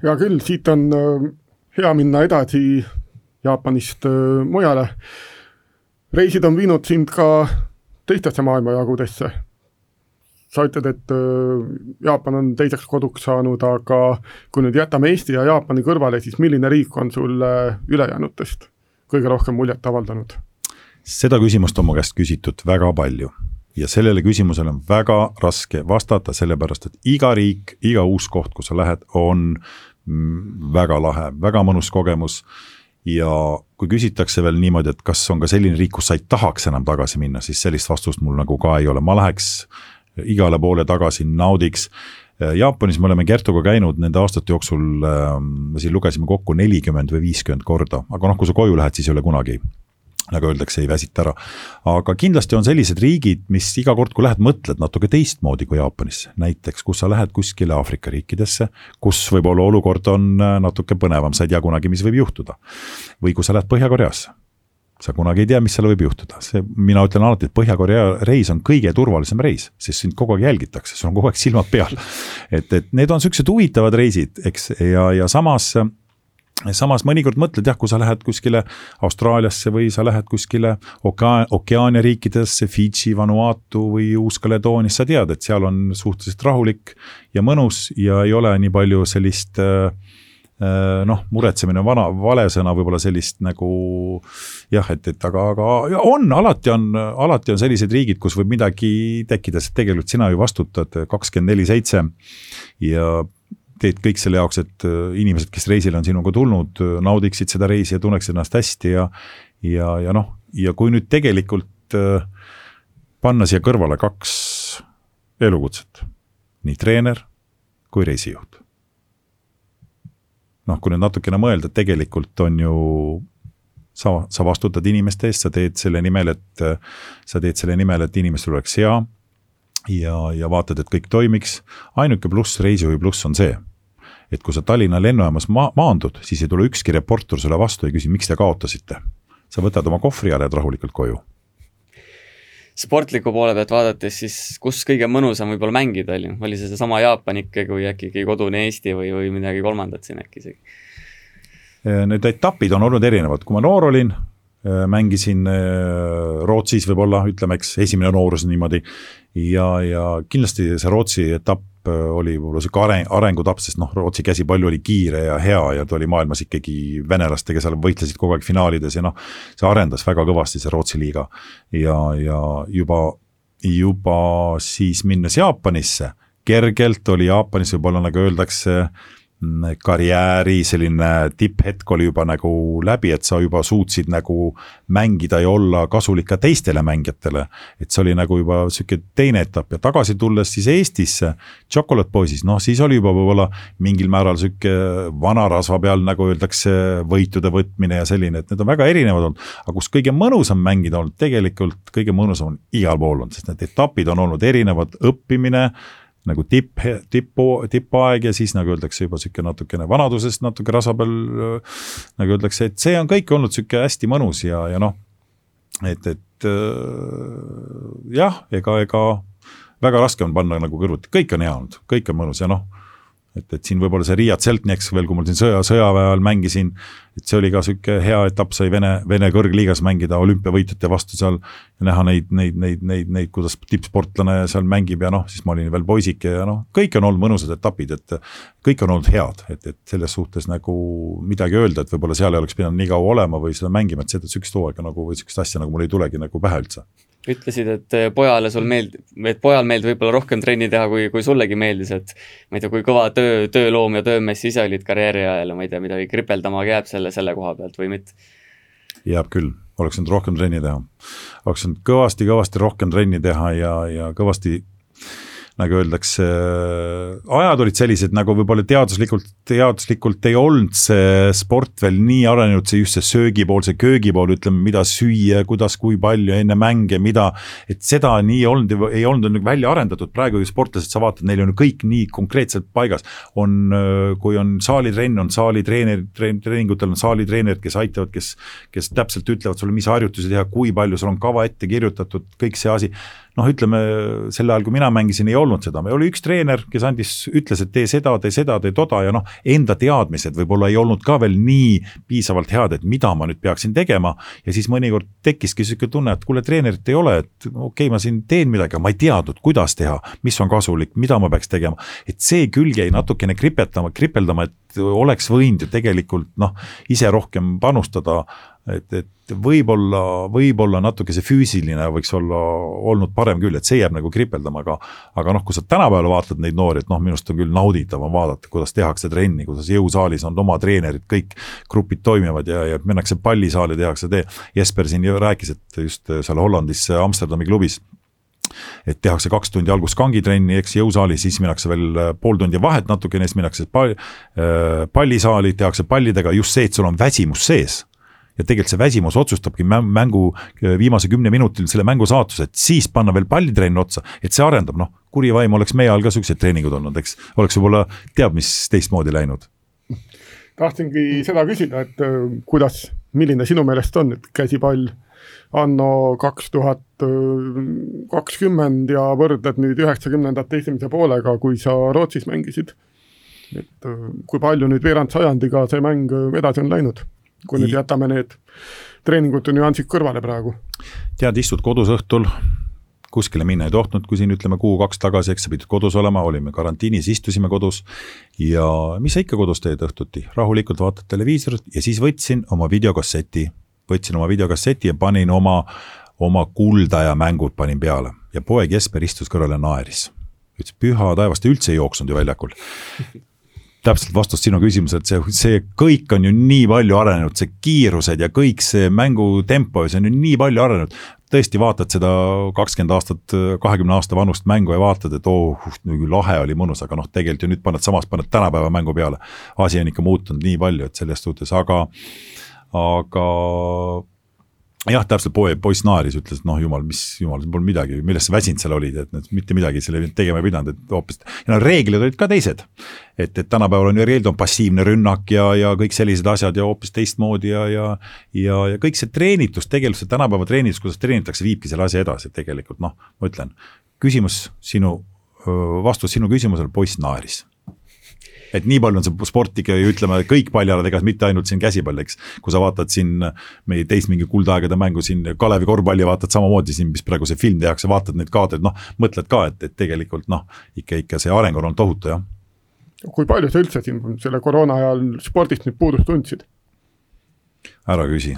hea küll, siit on hea minna edasi Jaapanist mujale. reisid on viinud sind ka teistesse maailmajagudesse. sa ütled, et Jaapan on teiseks koduks saanud, aga kui nüüd jätame Eesti ja Jaapani kõrvale, siis milline riik on sulle ülejäänutest kõige rohkem muljet avaldanud? seda küsimust on mu käest küsitud väga palju ja sellele küsimusele on väga raske vastata, sellepärast et iga riik, iga uus koht, kus sa lähed, on mm, väga lahe, väga mõnus kogemus ja kui küsitakse veel niimoodi, et kas on ka selline riik, kus sa ei tahaks enam tagasi minna, siis sellist vastust mul nagu ka ei ole, ma läheks igale poole tagasi, naudiks. Jaapanis me oleme Kertuga käinud nende aastate jooksul, me siin lugesime kokku nelikümmend või viiskümmend korda, aga noh, kui sa koju lähed, siis ei ole kunagi nagu öeldakse, ei väsita ära. aga kindlasti on sellised riigid, mis iga kord, kui lähed, mõtled natuke teistmoodi kui Jaapanisse. näiteks, kus sa lähed kuskile Aafrika riikidesse, kus võib-olla olukord on äh, natuke põnevam, sa ei tea kunagi, mis võib juhtuda. või kui sa lähed Põhja-Koreasse sa kunagi ei tea, mis seal võib juhtuda, see, mina ütlen alati, et Põhja-Korea reis on kõige turvalisem reis, sest sind kogu aeg jälgitakse, sul on kogu aeg silmad peal. et, et need on siuksed huvitavad reisid, eks, ja, ja samas samas mõnikord mõtled jah, kui sa lähed kuskile Austraaliasse või sa lähed kuskile okea-, Okeaania riikidesse, Fidži, Vanuatu või Uus-Caledoonias, sa tead, et seal on suhteliselt rahulik ja mõnus ja ei ole nii palju sellist äh, äh noh, muretsemine on vana, vale sõna, võib-olla sellist nagu jah, et, et aga, aga on, alati on, alati on sellised riigid, kus võib midagi tekkida, sest tegelikult sina ju vastutad kakskümmend neli seitse ja teed kõik selle jaoks, et äh, inimesed, kes reisile on sinuga tulnud, äh, naudiksid seda reisi ja tunneksid ennast hästi ja ja, ja noh, ja kui nüüd tegelikult äh, panna siia kõrvale kaks elukutset, nii treener kui reisijuht. noh, kui nüüd natukene mõelda, tegelikult on ju sa, sa vastutad inimeste eest, sa teed selle nimel, et sa teed selle nimel, et inimestel oleks hea ja, ja vaatad, et kõik toimiks. ainuke pluss, reisijuhi pluss on see, et kui sa Tallinna lennujaamas ma-, maandud, siis ei tule ükski reporter sulle vastu ja küsi, miks te kaotasite. sa võtad oma kohvri ja lähed rahulikult koju sportliku poole pealt vaadates, siis kus kõige mõnusam võib-olla mängida oli, oli see seesama Jaapan ikka, kui äkki kodune Eesti või, või midagi kolmandat siin äkki isegi? Need etapid on olnud erinevad, kui ma noor olin, mängisin Rootsis võib-olla, ütleme, eks, esimene noorus niimoodi, ja, ja kindlasti see Rootsi etapp Äh, oli võib-olla sihuke areng, arengutapp, sest noh, Rootsi käsipall oli kiire ja hea ja ta oli maailmas ikkagi venelastega seal võitlesid kogu aeg finaalides ja noh, see arendas väga kõvasti, see Rootsi liiga. ja, ja juba, juba siis minnes Jaapanisse, kergelt oli Jaapanis võib-olla nagu öeldakse karjääri selline tipphetk oli juba nagu läbi, et sa juba suutsid nagu mängida ja olla kasulik ka teistele mängijatele. et see oli nagu juba sihuke teine etapp ja tagasi tulles siis Eestisse, Chocolate Boysis, noh siis oli juba võib-olla mingil määral sihuke vanarasva peal, nagu öeldakse, võitude võtmine ja selline, et need on väga erinevad olnud. aga kus kõige mõnusam mängida olnud, tegelikult kõige mõnusam on igal pool olnud, sest need etapid on olnud erinevad, õppimine nagu tipp, tippu, tippaeg ja siis nagu öeldakse juba sihuke natukene vanadusest natuke rasa peal. nagu öeldakse, et see on kõik olnud sihuke hästi mõnus ja, ja noh, et, et jah, ega, ega väga raske on panna nagu kõrvuti, kõik on hea olnud, kõik on mõnus ja noh et, et siin võib-olla see Riia Tseltnieks veel, kui mul siin sõja, sõjaväe ajal mängisin, et see oli ka sihuke hea etapp, sai Vene, Vene kõrgliigas mängida olümpiavõitjate vastu seal. näha neid, neid, neid, neid, neid, kuidas tippsportlane seal mängib ja noh, siis ma olin veel poisike ja noh, kõik on olnud mõnusad etapid, et. kõik on olnud head, et, et selles suhtes nagu midagi öelda, et võib-olla seal ei oleks pidanud nii kaua olema või seda mängima, et seda sihukest hooaega nagu või sihukest asja nagu mul ei tulegi nagu pähe üldse ütlesid, et eh, pojale sul meeldib, et pojal meeldib võib-olla rohkem trenni teha, kui, kui sullegi meeldis, et ma ei tea, kui kõva töö, tööloom ja töömees ise olid karjääri ajal ja ma ei tea, midagi kripeldama jääb selle, selle koha pealt või mitte? jääb küll, oleks võinud rohkem trenni teha. oleks võinud kõvasti-kõvasti rohkem trenni teha ja, ja kõvasti nagu öeldakse, ajad olid sellised nagu võib-olla teaduslikult, teaduslikult ei olnud see sport veel nii arenenud, see just see söögipool, see köögipool, ütleme, mida süüa, kuidas, kui palju enne mänge, mida. et seda nii olnud, ei olnud nagu välja arendatud, praegu ju sportlased, sa vaatad, neil on kõik nii konkreetselt paigas. on, kui on saalitrenn, on saalitreener, treeningutel on saalitreenerid, kes aitavad, kes, kes täpselt ütlevad sulle, mis harjutusi teha, kui palju sul on kava ette kirjutatud, kõik see asi noh, ütleme sel ajal, kui mina mängisin, ei olnud seda, oli üks treener, kes andis, ütles, et tee seda, tee seda, tee toda ja noh, enda teadmised võib-olla ei olnud ka veel nii piisavalt head, et mida ma nüüd peaksin tegema. ja siis mõnikord tekkiski sihuke tunne, et kuule, treenerit ei ole, et okei okay,, ma siin teen midagi, aga ma ei teadnud, kuidas teha, mis on kasulik, mida ma peaks tegema. et see külg jäi natukene kripetama, kripeldama, et oleks võinud ju tegelikult noh, ise rohkem panustada et, et võib-olla, võib-olla natuke see füüsiline võiks olla olnud parem küll, et see jääb nagu kripeldama, aga aga noh, kui sa tänapäeval vaatad neid noori, et noh, minu arust on küll nauditav on vaadata, kuidas tehakse trenni, kuidas jõusaalis on oma treenerid, kõik grupid toimivad ja, ja minnakse pallisaali, tehakse tee. Jesper siin ju rääkis, et just seal Hollandis Amsterdami klubis et tehakse kaks tundi alguses kangitrenni, eks jõusaalis, siis minnakse veel pool tundi vahet natukene, siis minnakse pall, äh, pallisaali, tehakse pallidega just see, et sul on väsimus sees ja tegelikult see väsimus otsustabki mängu viimase kümne minutil selle mängu saatuse, et siis panna veel pallitrenn otsa, et see arendab, noh, kuri vaim oleks meie all ka siuksed treeningud olnud, eks, oleks võib-olla teab mis teistmoodi läinud. tahtsingi seda küsida, et äh, kuidas, milline sinu meelest on, et käsipall anno kaks tuhat kakskümmend ja võrdled nüüd üheksakümnendate esimese poolega, kui sa Rootsis mängisid. et äh, kui palju nüüd veerand sajandiga see mäng edasi on läinud? Kui nüüd jätame need treeningute nüansid kõrvale praegu. tead, istud kodus õhtul, kuskile minna ei tohtinud, kui siin ütleme kuu-kaks tagasi, eks sa pidid kodus olema, olime karantiinis, istusime kodus. ja mis sa ikka kodus teed õhtuti, rahulikult vaatad televiisorit ja siis võtsin oma videokasseti, võtsin oma videokasseti ja panin oma, oma kuldaja mängud panin peale ja poeg Jesper istus kõrval ja naeris ütles, püha taevas, ta üldse ei jooksnud ju väljakul täpselt vastust sinu küsimusele, et see, see kõik on ju nii palju arenenud, see kiirused ja kõik see mängutempo, see on ju nii palju arenenud. tõesti vaatad seda kakskümmend aastat, kahekümne aasta vanust mängu ja vaatad, et oh, nagu lahe oli, mõnus, aga noh, tegelikult ju nüüd paned samas, paned tänapäeva mängu peale. asi on ikka muutunud nii palju, et selles suhtes, aga, aga jah, täpselt poe, poiss naeris, ütles, et noh, jumal, mis jumal, polnud midagi, millest sa väsinud seal olid, et mitte midagi selle tegema ei pidanud, et hoopis. ja no reeglid olid ka teised. et, et tänapäeval on ju reeglid, on passiivne rünnak ja, ja kõik sellised asjad ja hoopis teistmoodi ja, ja. ja, ja kõik see treenitus, tegelikult see tänapäeva treenitus, kuidas treenitakse, viibki selle asja edasi, tegelikult noh, ma ütlen. küsimus sinu, vastus sinu küsimusele, poiss naeris et nii palju on see sport ikka ju ütleme, kõik paljalad, ega mitte ainult siin käsipall, eks. kui sa vaatad siin meie teist mingi kuldaegade mängu siin Kalevi korvpalli vaatad samamoodi siin, mis praegu see film tehakse, vaatad neid kaadreid, noh. mõtled ka, et, et tegelikult noh, ikka, ikka see areng on olnud tohutu, jah. kui palju sa üldse siin selle koroona ajal spordist nüüd puudust tundsid? ära küsi,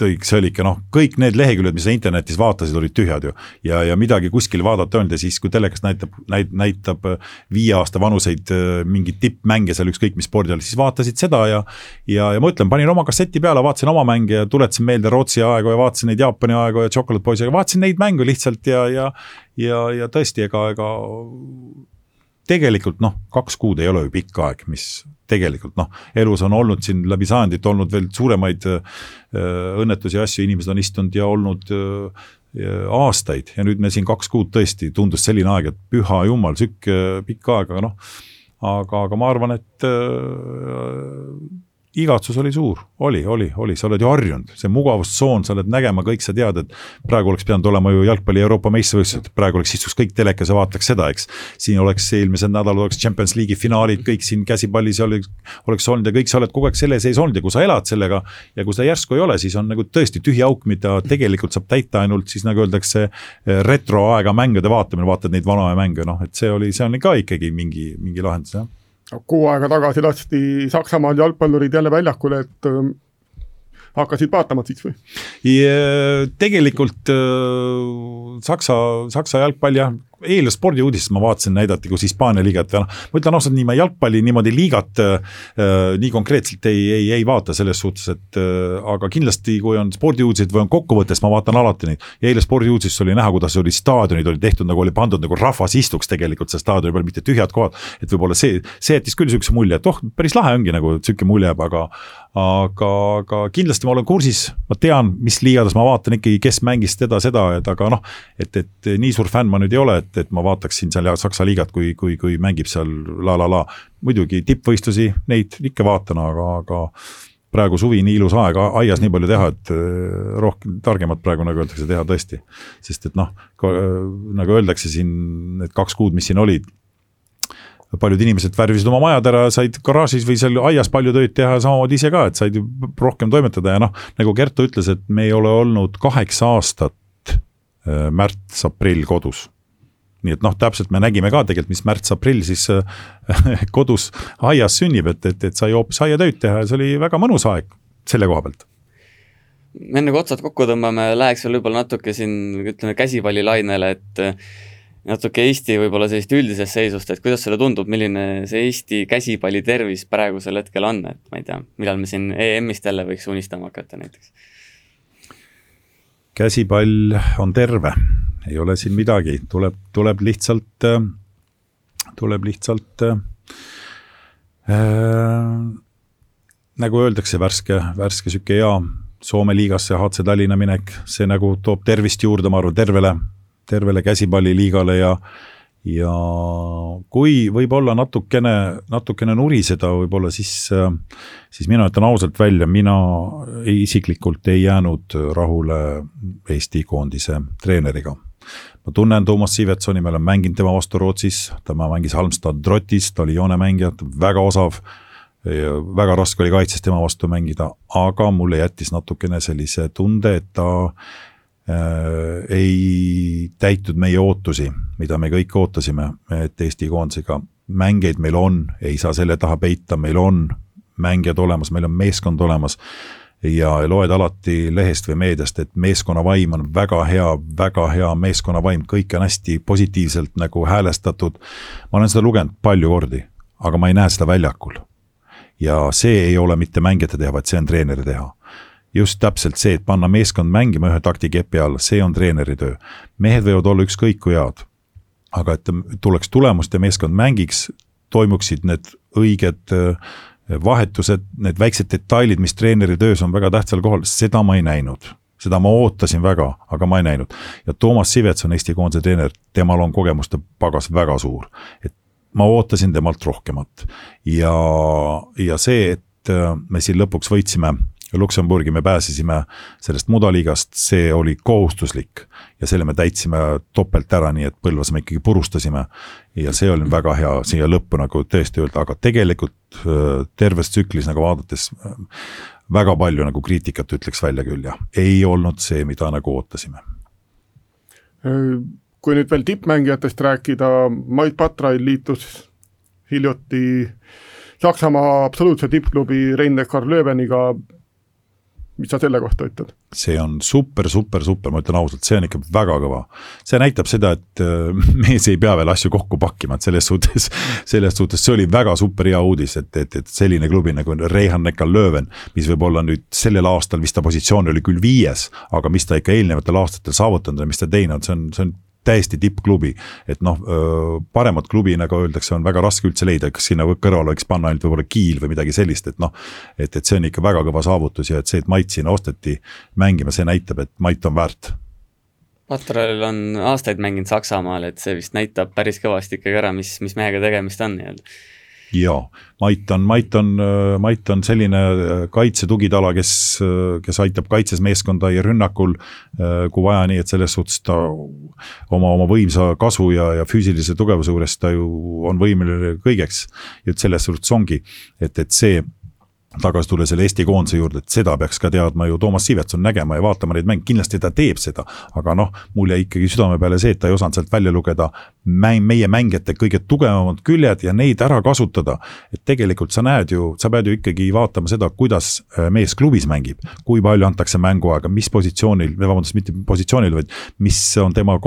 tõi, see oli ikka noh, kõik need leheküljed, mis sa internetis vaatasid, olid tühjad ju. ja, ja midagi kuskil vaadata ei olnud ja siis, kui telekas näitab, näit-, näitab äh, viie aasta vanuseid äh, mingeid tippmänge seal ükskõik mis spordi all, siis vaatasid seda ja. ja, ja ma ütlen, panin oma kasseti peale, vaatasin oma mänge ja tuletasin meelde Rootsi aegu ja vaatasin neid Jaapani aegu ja Chocolate Boys'i, vaatasin neid mänge lihtsalt ja, ja. ja, ja tõesti, ega, ega tegelikult noh, kaks kuud ei ole ju pikk aeg, mis tegelikult noh, elus on olnud siin läbi sajandit olnud veel suuremaid äh, õnnetusi ja asju, inimesed on istunud ja olnud äh, aastaid. Ja nüüd me siin kaks kuud tõesti tundus selline aeg, et püha jumal, sihuke pikk aeg, aga noh, aga, aga ma arvan, et äh, igatsus oli suur, oli, oli, oli, sa oled ju harjunud, see mugavustsoon, sa oled nägema kõik, sa tead, et praegu oleks pidanud olema ju jalgpalli Euroopa meistrivõistlused, praegu oleks istuks kõik telekas ja vaataks seda, eks. siin oleks eelmisel nädalal oleks Champions League'i finaalid, kõik siin käsipallis oleks, oleks olnud ja kõik sa oled kogu aeg selle sees olnud. Ja kui sa elad sellega. ja kui seda järsku ei ole, siis on nagu tõesti tühi auk, mida tegelikult saab täita ainult siis nagu öeldakse retroaega mängude vaatamine, vaatad neid vanu aja mänge, noh, et see oli, see on ka ikkagi mingi, mingi lahendus, jah kuu aega tagasi lasti Saksamaal jalgpallurid jälle väljakule, et ähm, hakkasid vaatama siis või? tegelikult äh, Saksa, Saksa jalgpall jah, eile spordiuudistes ma vaatasin, näidati, kus Hispaania liigat ja noh, ma ütlen ausalt, nii ma jalgpalli niimoodi liigat äh, nii konkreetselt ei, ei, ei vaata selles suhtes, et äh, aga kindlasti, kui on spordiuudised või on kokkuvõttes, ma vaatan alati neid. ja eile spordiuudises oli näha, kuidas oli staadionid olid tehtud nagu oli pandud nagu rahvas istuks tegelikult seal staadioni peal, mitte tühjad kohad. et võib-olla see, see jättis küll sihukese mulje, et oh, päris lahe ongi nagu sihuke mulje jääb, aga aga, aga kindlasti ma olen kursis, ma tean, mis liigades ma vaatan ikkagi, kes mängis teda, seda, et aga noh, et, et nii suur fänn ma nüüd ei ole, et, et ma vaataksin seal Saksa liigat, kui, kui, kui mängib seal la la la. muidugi tippvõistlusi, neid ikka vaatan, aga, aga praegu suvi nii ilus aeg, aias nii palju teha, et äh, rohkem, targemat praegu nagu öeldakse, teha tõesti. sest et noh, nagu öeldakse siin, need kaks kuud, mis siin olid paljud inimesed värvisid oma majad ära, said garaažis või seal aias palju tööd teha samamoodi ise ka, et said rohkem toimetada ja noh, nagu Kertu ütles, et me ei ole olnud kaheksa aastat äh, märts-aprill kodus. nii et noh, täpselt me nägime ka tegelikult, mis märts-aprill siis äh, kodus aias sünnib, et, et, et sai hoopis aiatööd teha ja see oli väga mõnus aeg selle koha pealt enne kui otsad kokku tõmbame, läheks veel võib-olla natuke siin ütleme käsipallilainele, et natuke Eesti võib-olla sellist üldisest seisust, et kuidas sulle tundub, milline see Eesti käsipalli tervis praegusel hetkel on, et ma ei tea, millal me siin EM-ist jälle võiks unistama hakata näiteks? käsipall on terve, ei ole siin midagi, tuleb, tuleb lihtsalt, tuleb lihtsalt äh, nagu öeldakse, värske, värske sihuke hea Soome liigasse HC Tallinna minek, see nagu toob tervist juurde, ma arvan, tervele tervele käsipalliliigale ja ja kui võib-olla natukene, natukene nuriseda võib-olla, siis, siis mina ütlen ausalt välja, mina isiklikult ei jäänud rahule Eesti koondise treeneriga. ma tunnen Toomas Sivetsoni, ma olen mänginud tema vastu Rootsis, tema mängis Halmstad Trottis, ta oli joonemängija, väga osav väga raske oli kaitses tema vastu mängida, aga mulle jättis natukene sellise tunde, et ta ei täitnud meie ootusi, mida me kõik ootasime, et Eesti koondisega mängeid meil on, ei saa selle taha peita, meil on mängijad olemas, meil on meeskond olemas ja loed alati lehest või meediast, et meeskonna vaim on väga hea, väga hea meeskonna vaim, kõik on hästi positiivselt nagu häälestatud. ma olen seda lugenud palju kordi, aga ma ei näe seda väljakul. ja see ei ole mitte mängijate teha, vaid see on treeneri teha just täpselt see, et panna meeskond mängima ühe taktikepi all, see on treeneri töö. mehed võivad olla ükskõik kui head, aga et tuleks tulemust ja meeskond mängiks, toimuksid need õiged äh, vahetused, need väiksed detailid, mis treeneri töös on väga tähtsal kohal, seda ma ei näinud seda ma ootasin väga, aga ma ei näinud. ja Toomas Sivets on Eesti koondise treener, temal on kogemuste pagas väga suur. et ma ootasin temalt rohkemat ja, ja see, et äh, me siin lõpuks võitsime Luksemburgi, me pääsesime sellest mudaliigast, see oli kohustuslik ja selle me täitsime topelt ära, nii et Põlvas me ikkagi purustasime. ja see oli väga hea siia lõppu nagu tõesti öelda, aga tegelikult äh, terves tsüklis nagu vaadates äh, väga palju nagu kriitikat ütleks välja küll jah, ei olnud see, mida nagu ootasime. kui nüüd veel tippmängijatest rääkida, Mait Patrail liitus hiljuti Saksamaa absoluutse tippklubi Rein-Neckar Löweniga mis sa selle kohta ütled? see on super, super, super, ma ütlen ausalt, see on ikka väga kõva. see näitab seda, et äh, mees ei pea veel asju kokku pakkima, et selles suhtes, selles suhtes see oli väga super hea uudis, et, et, et selline klubi nagu Reihan Neckar-Löwen, mis võib olla nüüd sellel aastal vist ta positsioon oli küll viies, aga mis ta ikka eelnevatel aastatel saavutanud on, mis ta teinud, see on, see on täiesti tippklubi. et noh, paremat klubi, nagu öeldakse, on väga raske üldse leida, kas sinna kõrvale võiks panna ainult võib-olla Kiil või midagi sellist, et noh. et, et see on ikka väga kõva saavutus ja et see, et Mait sinna osteti mängima, see näitab, et Mait on väärt Patrol on aastaid mänginud Saksamaal, et see vist näitab päris kõvasti ikkagi ära, mis, mis mehega tegemist on nii-öelda jaa, Mait on, Mait on, Mait on selline äh, kaitsetugitala, kes, äh, kes aitab kaitses meeskonda ja rünnakul, äh, kui vaja, nii et selles suhtes ta oma, oma võimsa kasvu ja, ja füüsilise tugevuse juures ta ju on võimeline kõigeks. et selles suhtes ongi, et, et see tagasi tulla selle Eesti koondise juurde, et seda peaks ka teadma ju Toomas Sivetson nägema ja vaatama neid mänge, kindlasti ta teeb seda. aga noh, mul jäi ikkagi südame peale see, et ta ei osanud sealt välja lugeda mäng, meie mängijate kõige tugevamad küljed ja neid ära kasutada. et tegelikult sa näed ju, sa pead ju ikkagi vaatama seda, kuidas äh, mees klubis mängib. kui palju antakse mänguaega, mis positsioonil, vabandust, mitte positsioonil, vaid mis on tema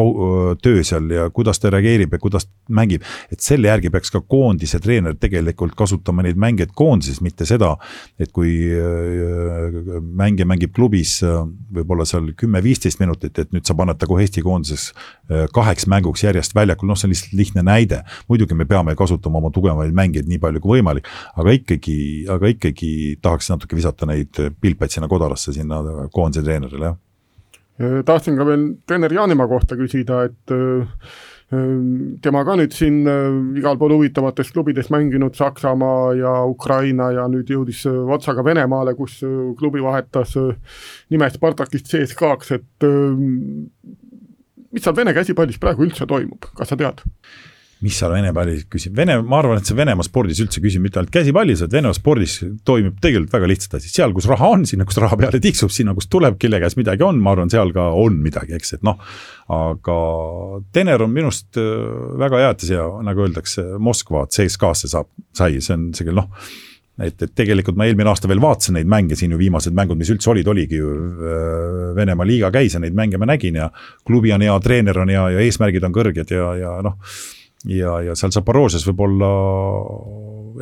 töö seal ja kuidas ta reageerib ja kuidas mängib. et selle järgi peaks ka koondise treener tegelikult kasutama neid mängijaid koondises, mitte seda et kui äh, mängija mängib klubis äh, võib-olla seal kümme-viisteist minutit, et nüüd sa paned ta kohe Eesti koondises äh, kaheks mänguks järjest väljakul, noh, see on lihtsalt lihtne näide. muidugi me peame kasutama oma tugevaid mängijaid nii palju kui võimalik, aga ikkagi, aga ikkagi tahaks natuke visata neid pilpeid sinna kodarasse, sinna koondise treenerile, jah tahtsin ka veel treener Jaanimaa kohta küsida, et tema ka nüüd siin äh, igal pool huvitavates klubides mänginud, Saksamaa ja Ukraina ja nüüd jõudis äh, otsaga Venemaale, kus äh, klubi vahetas nime Spartakist CSKA-ks, et mis seal Vene käsipallis praegu üldse toimub, kas sa tead? Mis seal Vene pallis küsib, Vene, ma arvan, et see Venemaa spordis üldse küsib mitte ainult käsipallis, vaid Venemaa spordis toimub tegelikult väga lihtsalt asi, seal, kus raha on, sinna, kus raha peale tiksub, sinna, kus tuleb, kelle käes midagi on, ma arvan, seal ka on midagi, eks, et noh. aga Tener on minust äh, väga jäätis ja nagu öeldakse, Moskva CSKA-sse saab, sai, see on sihuke noh et, et tegelikult ma eelmine aasta veel vaatasin neid mänge siin ju, viimased mängud, mis üldse olid, oligi ju äh, Venemaa liiga käis ja neid mänge ma nägin ja. klubi on hea, treener on hea ja eesmärgid on kõrged ja, ja noh ja, ja seal Zaporožes võib-olla,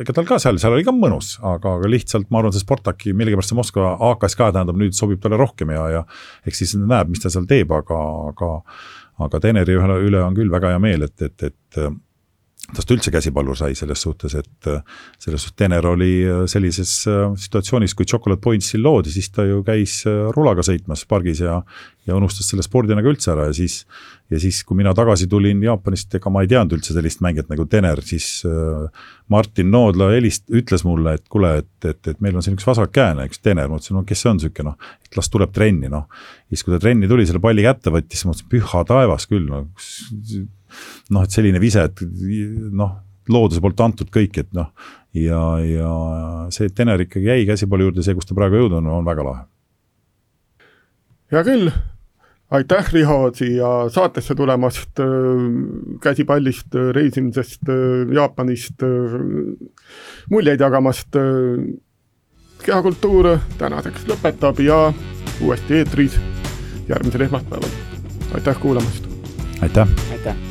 ega tal ka seal, seal oli ka mõnus, aga, aga lihtsalt ma arvan, see Sportaki, millegipärast see Moskva AKSK tähendab nüüd sobib talle rohkem ja, ja eks siis näeb, mis ta seal teeb, aga, aga aga Teneri üle, üle on küll väga hea meel, et, et, et tast üldse käsipallur sai selles suhtes, et selles suhtes Tener oli sellises situatsioonis, kui Chocolate Pointsil loodi, siis ta ju käis rulaga sõitmas pargis ja ja unustas selle spordi nagu üldse ära ja siis, ja siis, kui mina tagasi tulin Jaapanist, ega ma ei teadnud üldse sellist mängijat nagu Tener, siis äh, Martin Noodla helist-, ütles mulle, et kuule, et, et, et meil on siin üks vasakkäene, üks Tener, ma ütlesin, no kes see on niisugune, noh, et las tuleb trenni, noh. siis, kui ta trenni tuli, selle palli kätte võttis, mõtlesin, püha taevas küll, noh, noh, et selline vise, et noh, looduse poolt antud kõik, et noh, ja, ja see, Tener ikkagi jäi käsipalli juurde, see, kus ta praegu jõudnud on, on väga lahe. hea küll aitäh, Riho, siia saatesse tulemast, käsipallist, reisimisest, Jaapanist, muljeid jagamast. kehakultuur tänaseks lõpetab ja uuesti eetris järgmisel esmaspäeval. aitäh kuulamast! aitäh! aitäh!